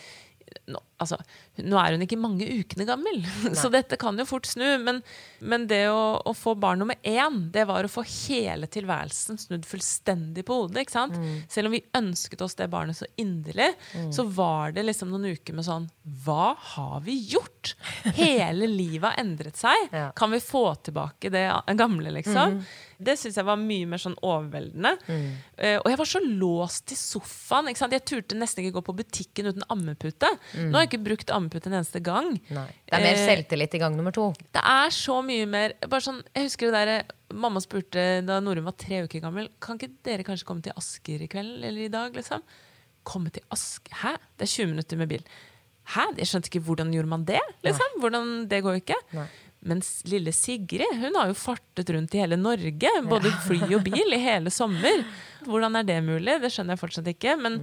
Speaker 3: nå, altså, nå er hun ikke mange ukene gammel, så dette kan jo fort snu. Men, men det å, å få barn nummer én, det var å få hele tilværelsen snudd fullstendig på hodet.
Speaker 2: Mm.
Speaker 3: Selv om vi ønsket oss det barnet så inderlig,
Speaker 2: Mm.
Speaker 3: så var det liksom noen uker med sånn Hva har vi gjort? Hele livet har endret seg. Kan vi få tilbake det gamle, liksom?
Speaker 2: Mm.
Speaker 3: Det syns jeg var mye mer sånn overveldende. Uh, og jeg var så låst til sofaen. Ikke sant? Jeg turte nesten ikke gå på butikken uten ammepute.
Speaker 2: Mm.
Speaker 3: Nå har jeg ikke brukt ammeputt en eneste gang.
Speaker 2: Nei. Det er mer
Speaker 3: Eh,
Speaker 2: selvtillit i gang nummer to.
Speaker 3: det er så mye mer bare sånn, Jeg husker det der Mamma spurte da Norum var tre uker gammel Kan ikke dere kanskje komme til Asker i kveld eller i dag. liksom? Komme til Asker? Hæ? Det er 20 minutter med bil. Hæ? Jeg skjønte ikke hvordan gjorde man det. liksom? Hvordan, Det går ikke.
Speaker 2: Nei.
Speaker 3: Mens lille Sigrid hun har jo fartet rundt i hele Norge, både fly og bil, i hele sommer. Hvordan er det mulig? Det skjønner jeg fortsatt ikke. Men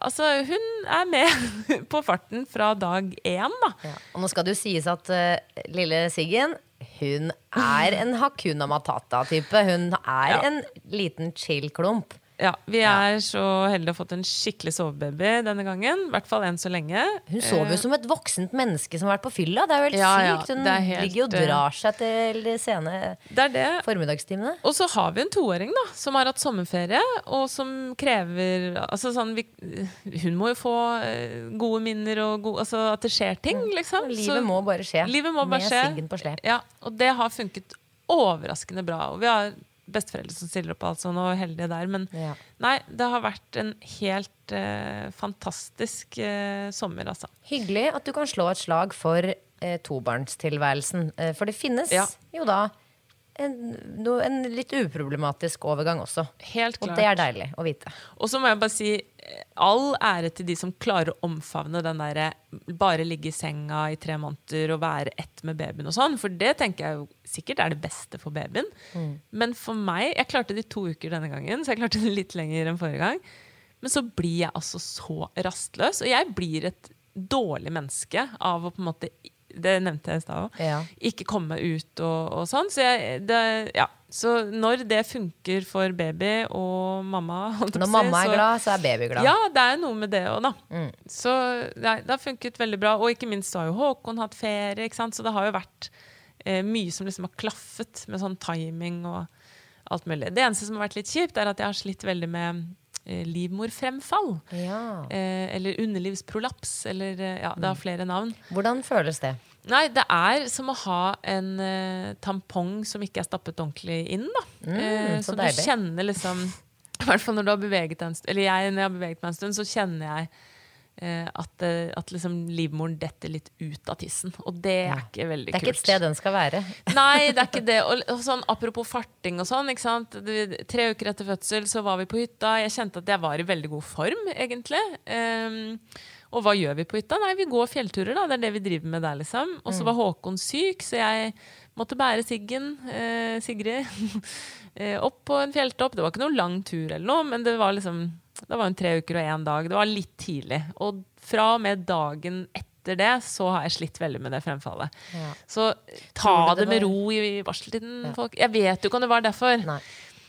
Speaker 3: altså, hun er med på farten fra dag én, da.
Speaker 2: Og nå skal det jo sies at uh, lille Siggen hun er en Hakuna Matata-type. Hun er
Speaker 3: Ja.
Speaker 2: en liten chill klump.
Speaker 3: Ja, Vi er så heldige å ha fått en skikkelig sovebaby denne gangen. I hvert fall enn så lenge.
Speaker 2: Hun sover jo
Speaker 3: Eh,
Speaker 2: som et voksent menneske som har vært på fylla. Det er jo helt
Speaker 3: Ja, ja,
Speaker 2: sykt. Hun
Speaker 3: helt,
Speaker 2: ligger og
Speaker 3: eh,
Speaker 2: drar seg til de sene
Speaker 3: Det er det.
Speaker 2: formiddagstimene.
Speaker 3: Og så har vi en toåring da, som har hatt sommerferie, og som krever altså sånn, vi, Hun må jo få eh, gode minner og gode, altså at det skjer ting, liksom.
Speaker 2: Mm. Livet må bare skje.
Speaker 3: Livet må bare
Speaker 2: Med
Speaker 3: skje.
Speaker 2: Siggen på slep.
Speaker 3: Ja, og det har funket overraskende bra. Og vi har besteforeldre som stiller opp, altså, og heldige der. Men
Speaker 2: Ja.
Speaker 3: nei, det har vært en helt eh, fantastisk eh, sommer, altså.
Speaker 2: Hyggelig at du kan slå et slag for eh, tobarnstilværelsen. Eh, for det finnes
Speaker 3: Ja.
Speaker 2: jo da en, no, en litt uproblematisk overgang også.
Speaker 3: Helt
Speaker 2: Og det er deilig å vite.
Speaker 3: Og så må jeg bare si all ære til de som klarer å omfavne den derre bare ligge i senga i tre måneder og være ett med babyen og sånn. For det tenker jeg jo sikkert er det beste for babyen.
Speaker 2: Mm.
Speaker 3: Men for meg Jeg klarte det i to uker denne gangen, så jeg klarte det litt lenger enn forrige gang. Men så blir jeg altså så rastløs, og jeg blir et dårlig menneske av å på en måte det nevnte jeg i stad òg.
Speaker 2: Ja.
Speaker 3: Ikke komme ut og, og sånn. Så, jeg, det, ja. så når det funker for baby og mamma
Speaker 2: Når
Speaker 3: si,
Speaker 2: mamma er glad, så er baby glad.
Speaker 3: Ja, det er noe med det òg, da.
Speaker 2: Mm.
Speaker 3: Så nei, det har funket veldig bra. Og ikke minst så har jo Håkon hatt ferie, så det har jo vært eh, mye som liksom har klaffet med sånn timing og alt mulig. Det eneste som har vært litt kjipt, er at jeg har slitt veldig med livmorfremfall.
Speaker 2: Ja.
Speaker 3: Eh, eller underlivsprolaps. Eller eh, ja, det har
Speaker 2: Mm.
Speaker 3: flere navn.
Speaker 2: Hvordan føles det?
Speaker 3: Nei, det er som å ha en eh, tampong som ikke er stappet ordentlig inn. da.
Speaker 2: Mm,
Speaker 3: Eh,
Speaker 2: så
Speaker 3: så du
Speaker 2: deilig.
Speaker 3: kjenner liksom I hvert fall når du har beveget deg en stund, eller jeg når jeg har beveget meg en stund, så kjenner jeg eh, at, eh, at liksom livmoren detter litt ut av tissen. Og det er ikke veldig kult.
Speaker 2: Det er
Speaker 3: kult.
Speaker 2: ikke et sted den skal være.
Speaker 3: Nei, det er ikke det. Og, sånn, apropos farting og sånn. tre uker etter fødsel så var vi på hytta. Jeg kjente at jeg var i veldig god form, egentlig. Um, og hva gjør vi på hytta? Nei, vi går fjellturer, da. Det er det vi driver med der, liksom. Og så
Speaker 2: Mm.
Speaker 3: var Håkon syk, så jeg måtte bære Siggen, eh, Sigrid, eh, opp på en fjelltopp. Det var ikke noen lang tur eller noe, men det var liksom Det var en tre uker og én dag. Det var litt tidlig. Og fra og med dagen etter det så har jeg slitt veldig med det fremfallet.
Speaker 2: Ja.
Speaker 3: Så ta det,
Speaker 2: det
Speaker 3: med ro i barseltiden, folk. Jeg vet jo ikke om det var derfor.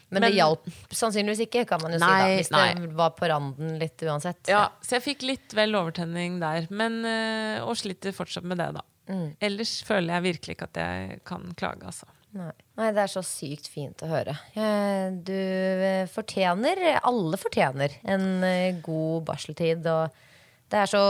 Speaker 2: Men, det hjalp sannsynligvis ikke, kan man jo
Speaker 3: Nei,
Speaker 2: si. da Hvis det var på randen litt uansett.
Speaker 3: Ja, så jeg fikk litt vel overtenning der. Men, øh, og sliter fortsatt med det, da.
Speaker 2: Mm.
Speaker 3: Ellers føler jeg virkelig ikke at jeg kan klage, altså.
Speaker 2: Nei. Nei, det er så sykt fint å høre. Eh, Du eh, fortjener, alle fortjener, en eh, god barseltid. Og det er, så,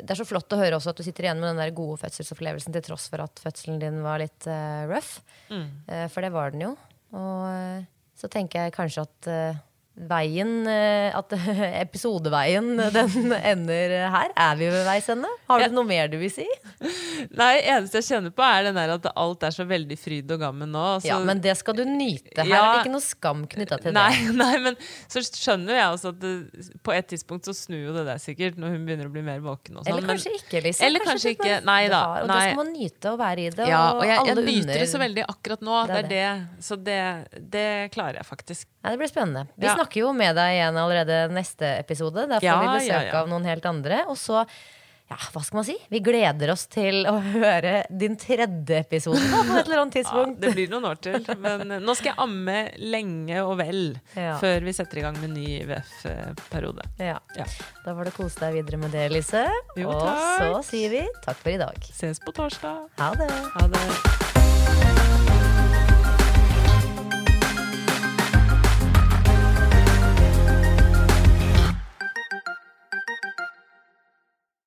Speaker 2: det er så flott å høre også at du sitter igjen med den der gode fødselsopplevelsen til tross for at fødselen din var litt uh, rough.
Speaker 3: Mm.
Speaker 2: For det var den jo. Og så tenker jeg kanskje at eh, veien, eh, at episodeveien, den ender her. Er vi ved veis ende? Har du noe mer du vil si?
Speaker 3: Nei, eneste jeg kjenner på, er den der at alt er så veldig fryd og gammen nå. så-
Speaker 2: Ja, men det skal du nyte. Her
Speaker 3: Ja.
Speaker 2: er det ikke noe skam knytta til
Speaker 3: Nei,
Speaker 2: det.
Speaker 3: nei, men så skjønner jeg også at det, på et tidspunkt så snur jo det der sikkert, når hun begynner å bli mer våken. Og sånn,
Speaker 2: Eller
Speaker 3: men-
Speaker 2: kanskje ikke, liksom.
Speaker 3: Eller kanskje,
Speaker 2: det
Speaker 3: ikke. Nei da.
Speaker 2: har- Og da skal man nyte å være i det.
Speaker 3: Ja,
Speaker 2: og
Speaker 3: og jeg, jeg nyter
Speaker 2: under...
Speaker 3: det så veldig akkurat nå.
Speaker 2: Det er
Speaker 3: det. det. Så det, det klarer jeg faktisk.
Speaker 2: Nei, det blir spennende. Vi
Speaker 3: Ja.
Speaker 2: Snakker jo med deg igjen allerede neste episode. Der får
Speaker 3: Ja,
Speaker 2: vi besøk
Speaker 3: ja, ja.
Speaker 2: av noen helt andre. Og så, ja, hva skal man si? Vi gleder oss til å høre din tredje episode da, på et eller annet
Speaker 3: Ja,
Speaker 2: tidspunkt.
Speaker 3: det blir noen år til. Men eh, nå skal jeg amme lenge og vel
Speaker 2: Ja.
Speaker 3: før vi setter i gang med ny IVF-periode.
Speaker 2: Ja. Da var det kose deg videre med det, Lise.
Speaker 3: Jo,
Speaker 2: og så sier vi takk for i dag.
Speaker 3: Ses på torsdag.
Speaker 2: Ha det.
Speaker 3: Ha det.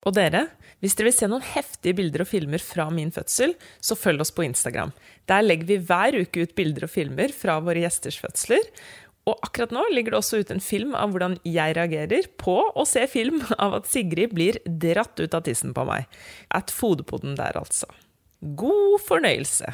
Speaker 3: Og dere, hvis dere vil se noen heftige bilder og filmer fra min fødsel, så følg oss på Instagram. Der legger vi hver uke ut bilder og filmer fra våre gjesters fødsler. Og akkurat nå ligger det også ut en film av hvordan jeg reagerer på å se film av at Sigrid blir dratt ut av tissen på meg. At fodepoden der, altså. God fornøyelse.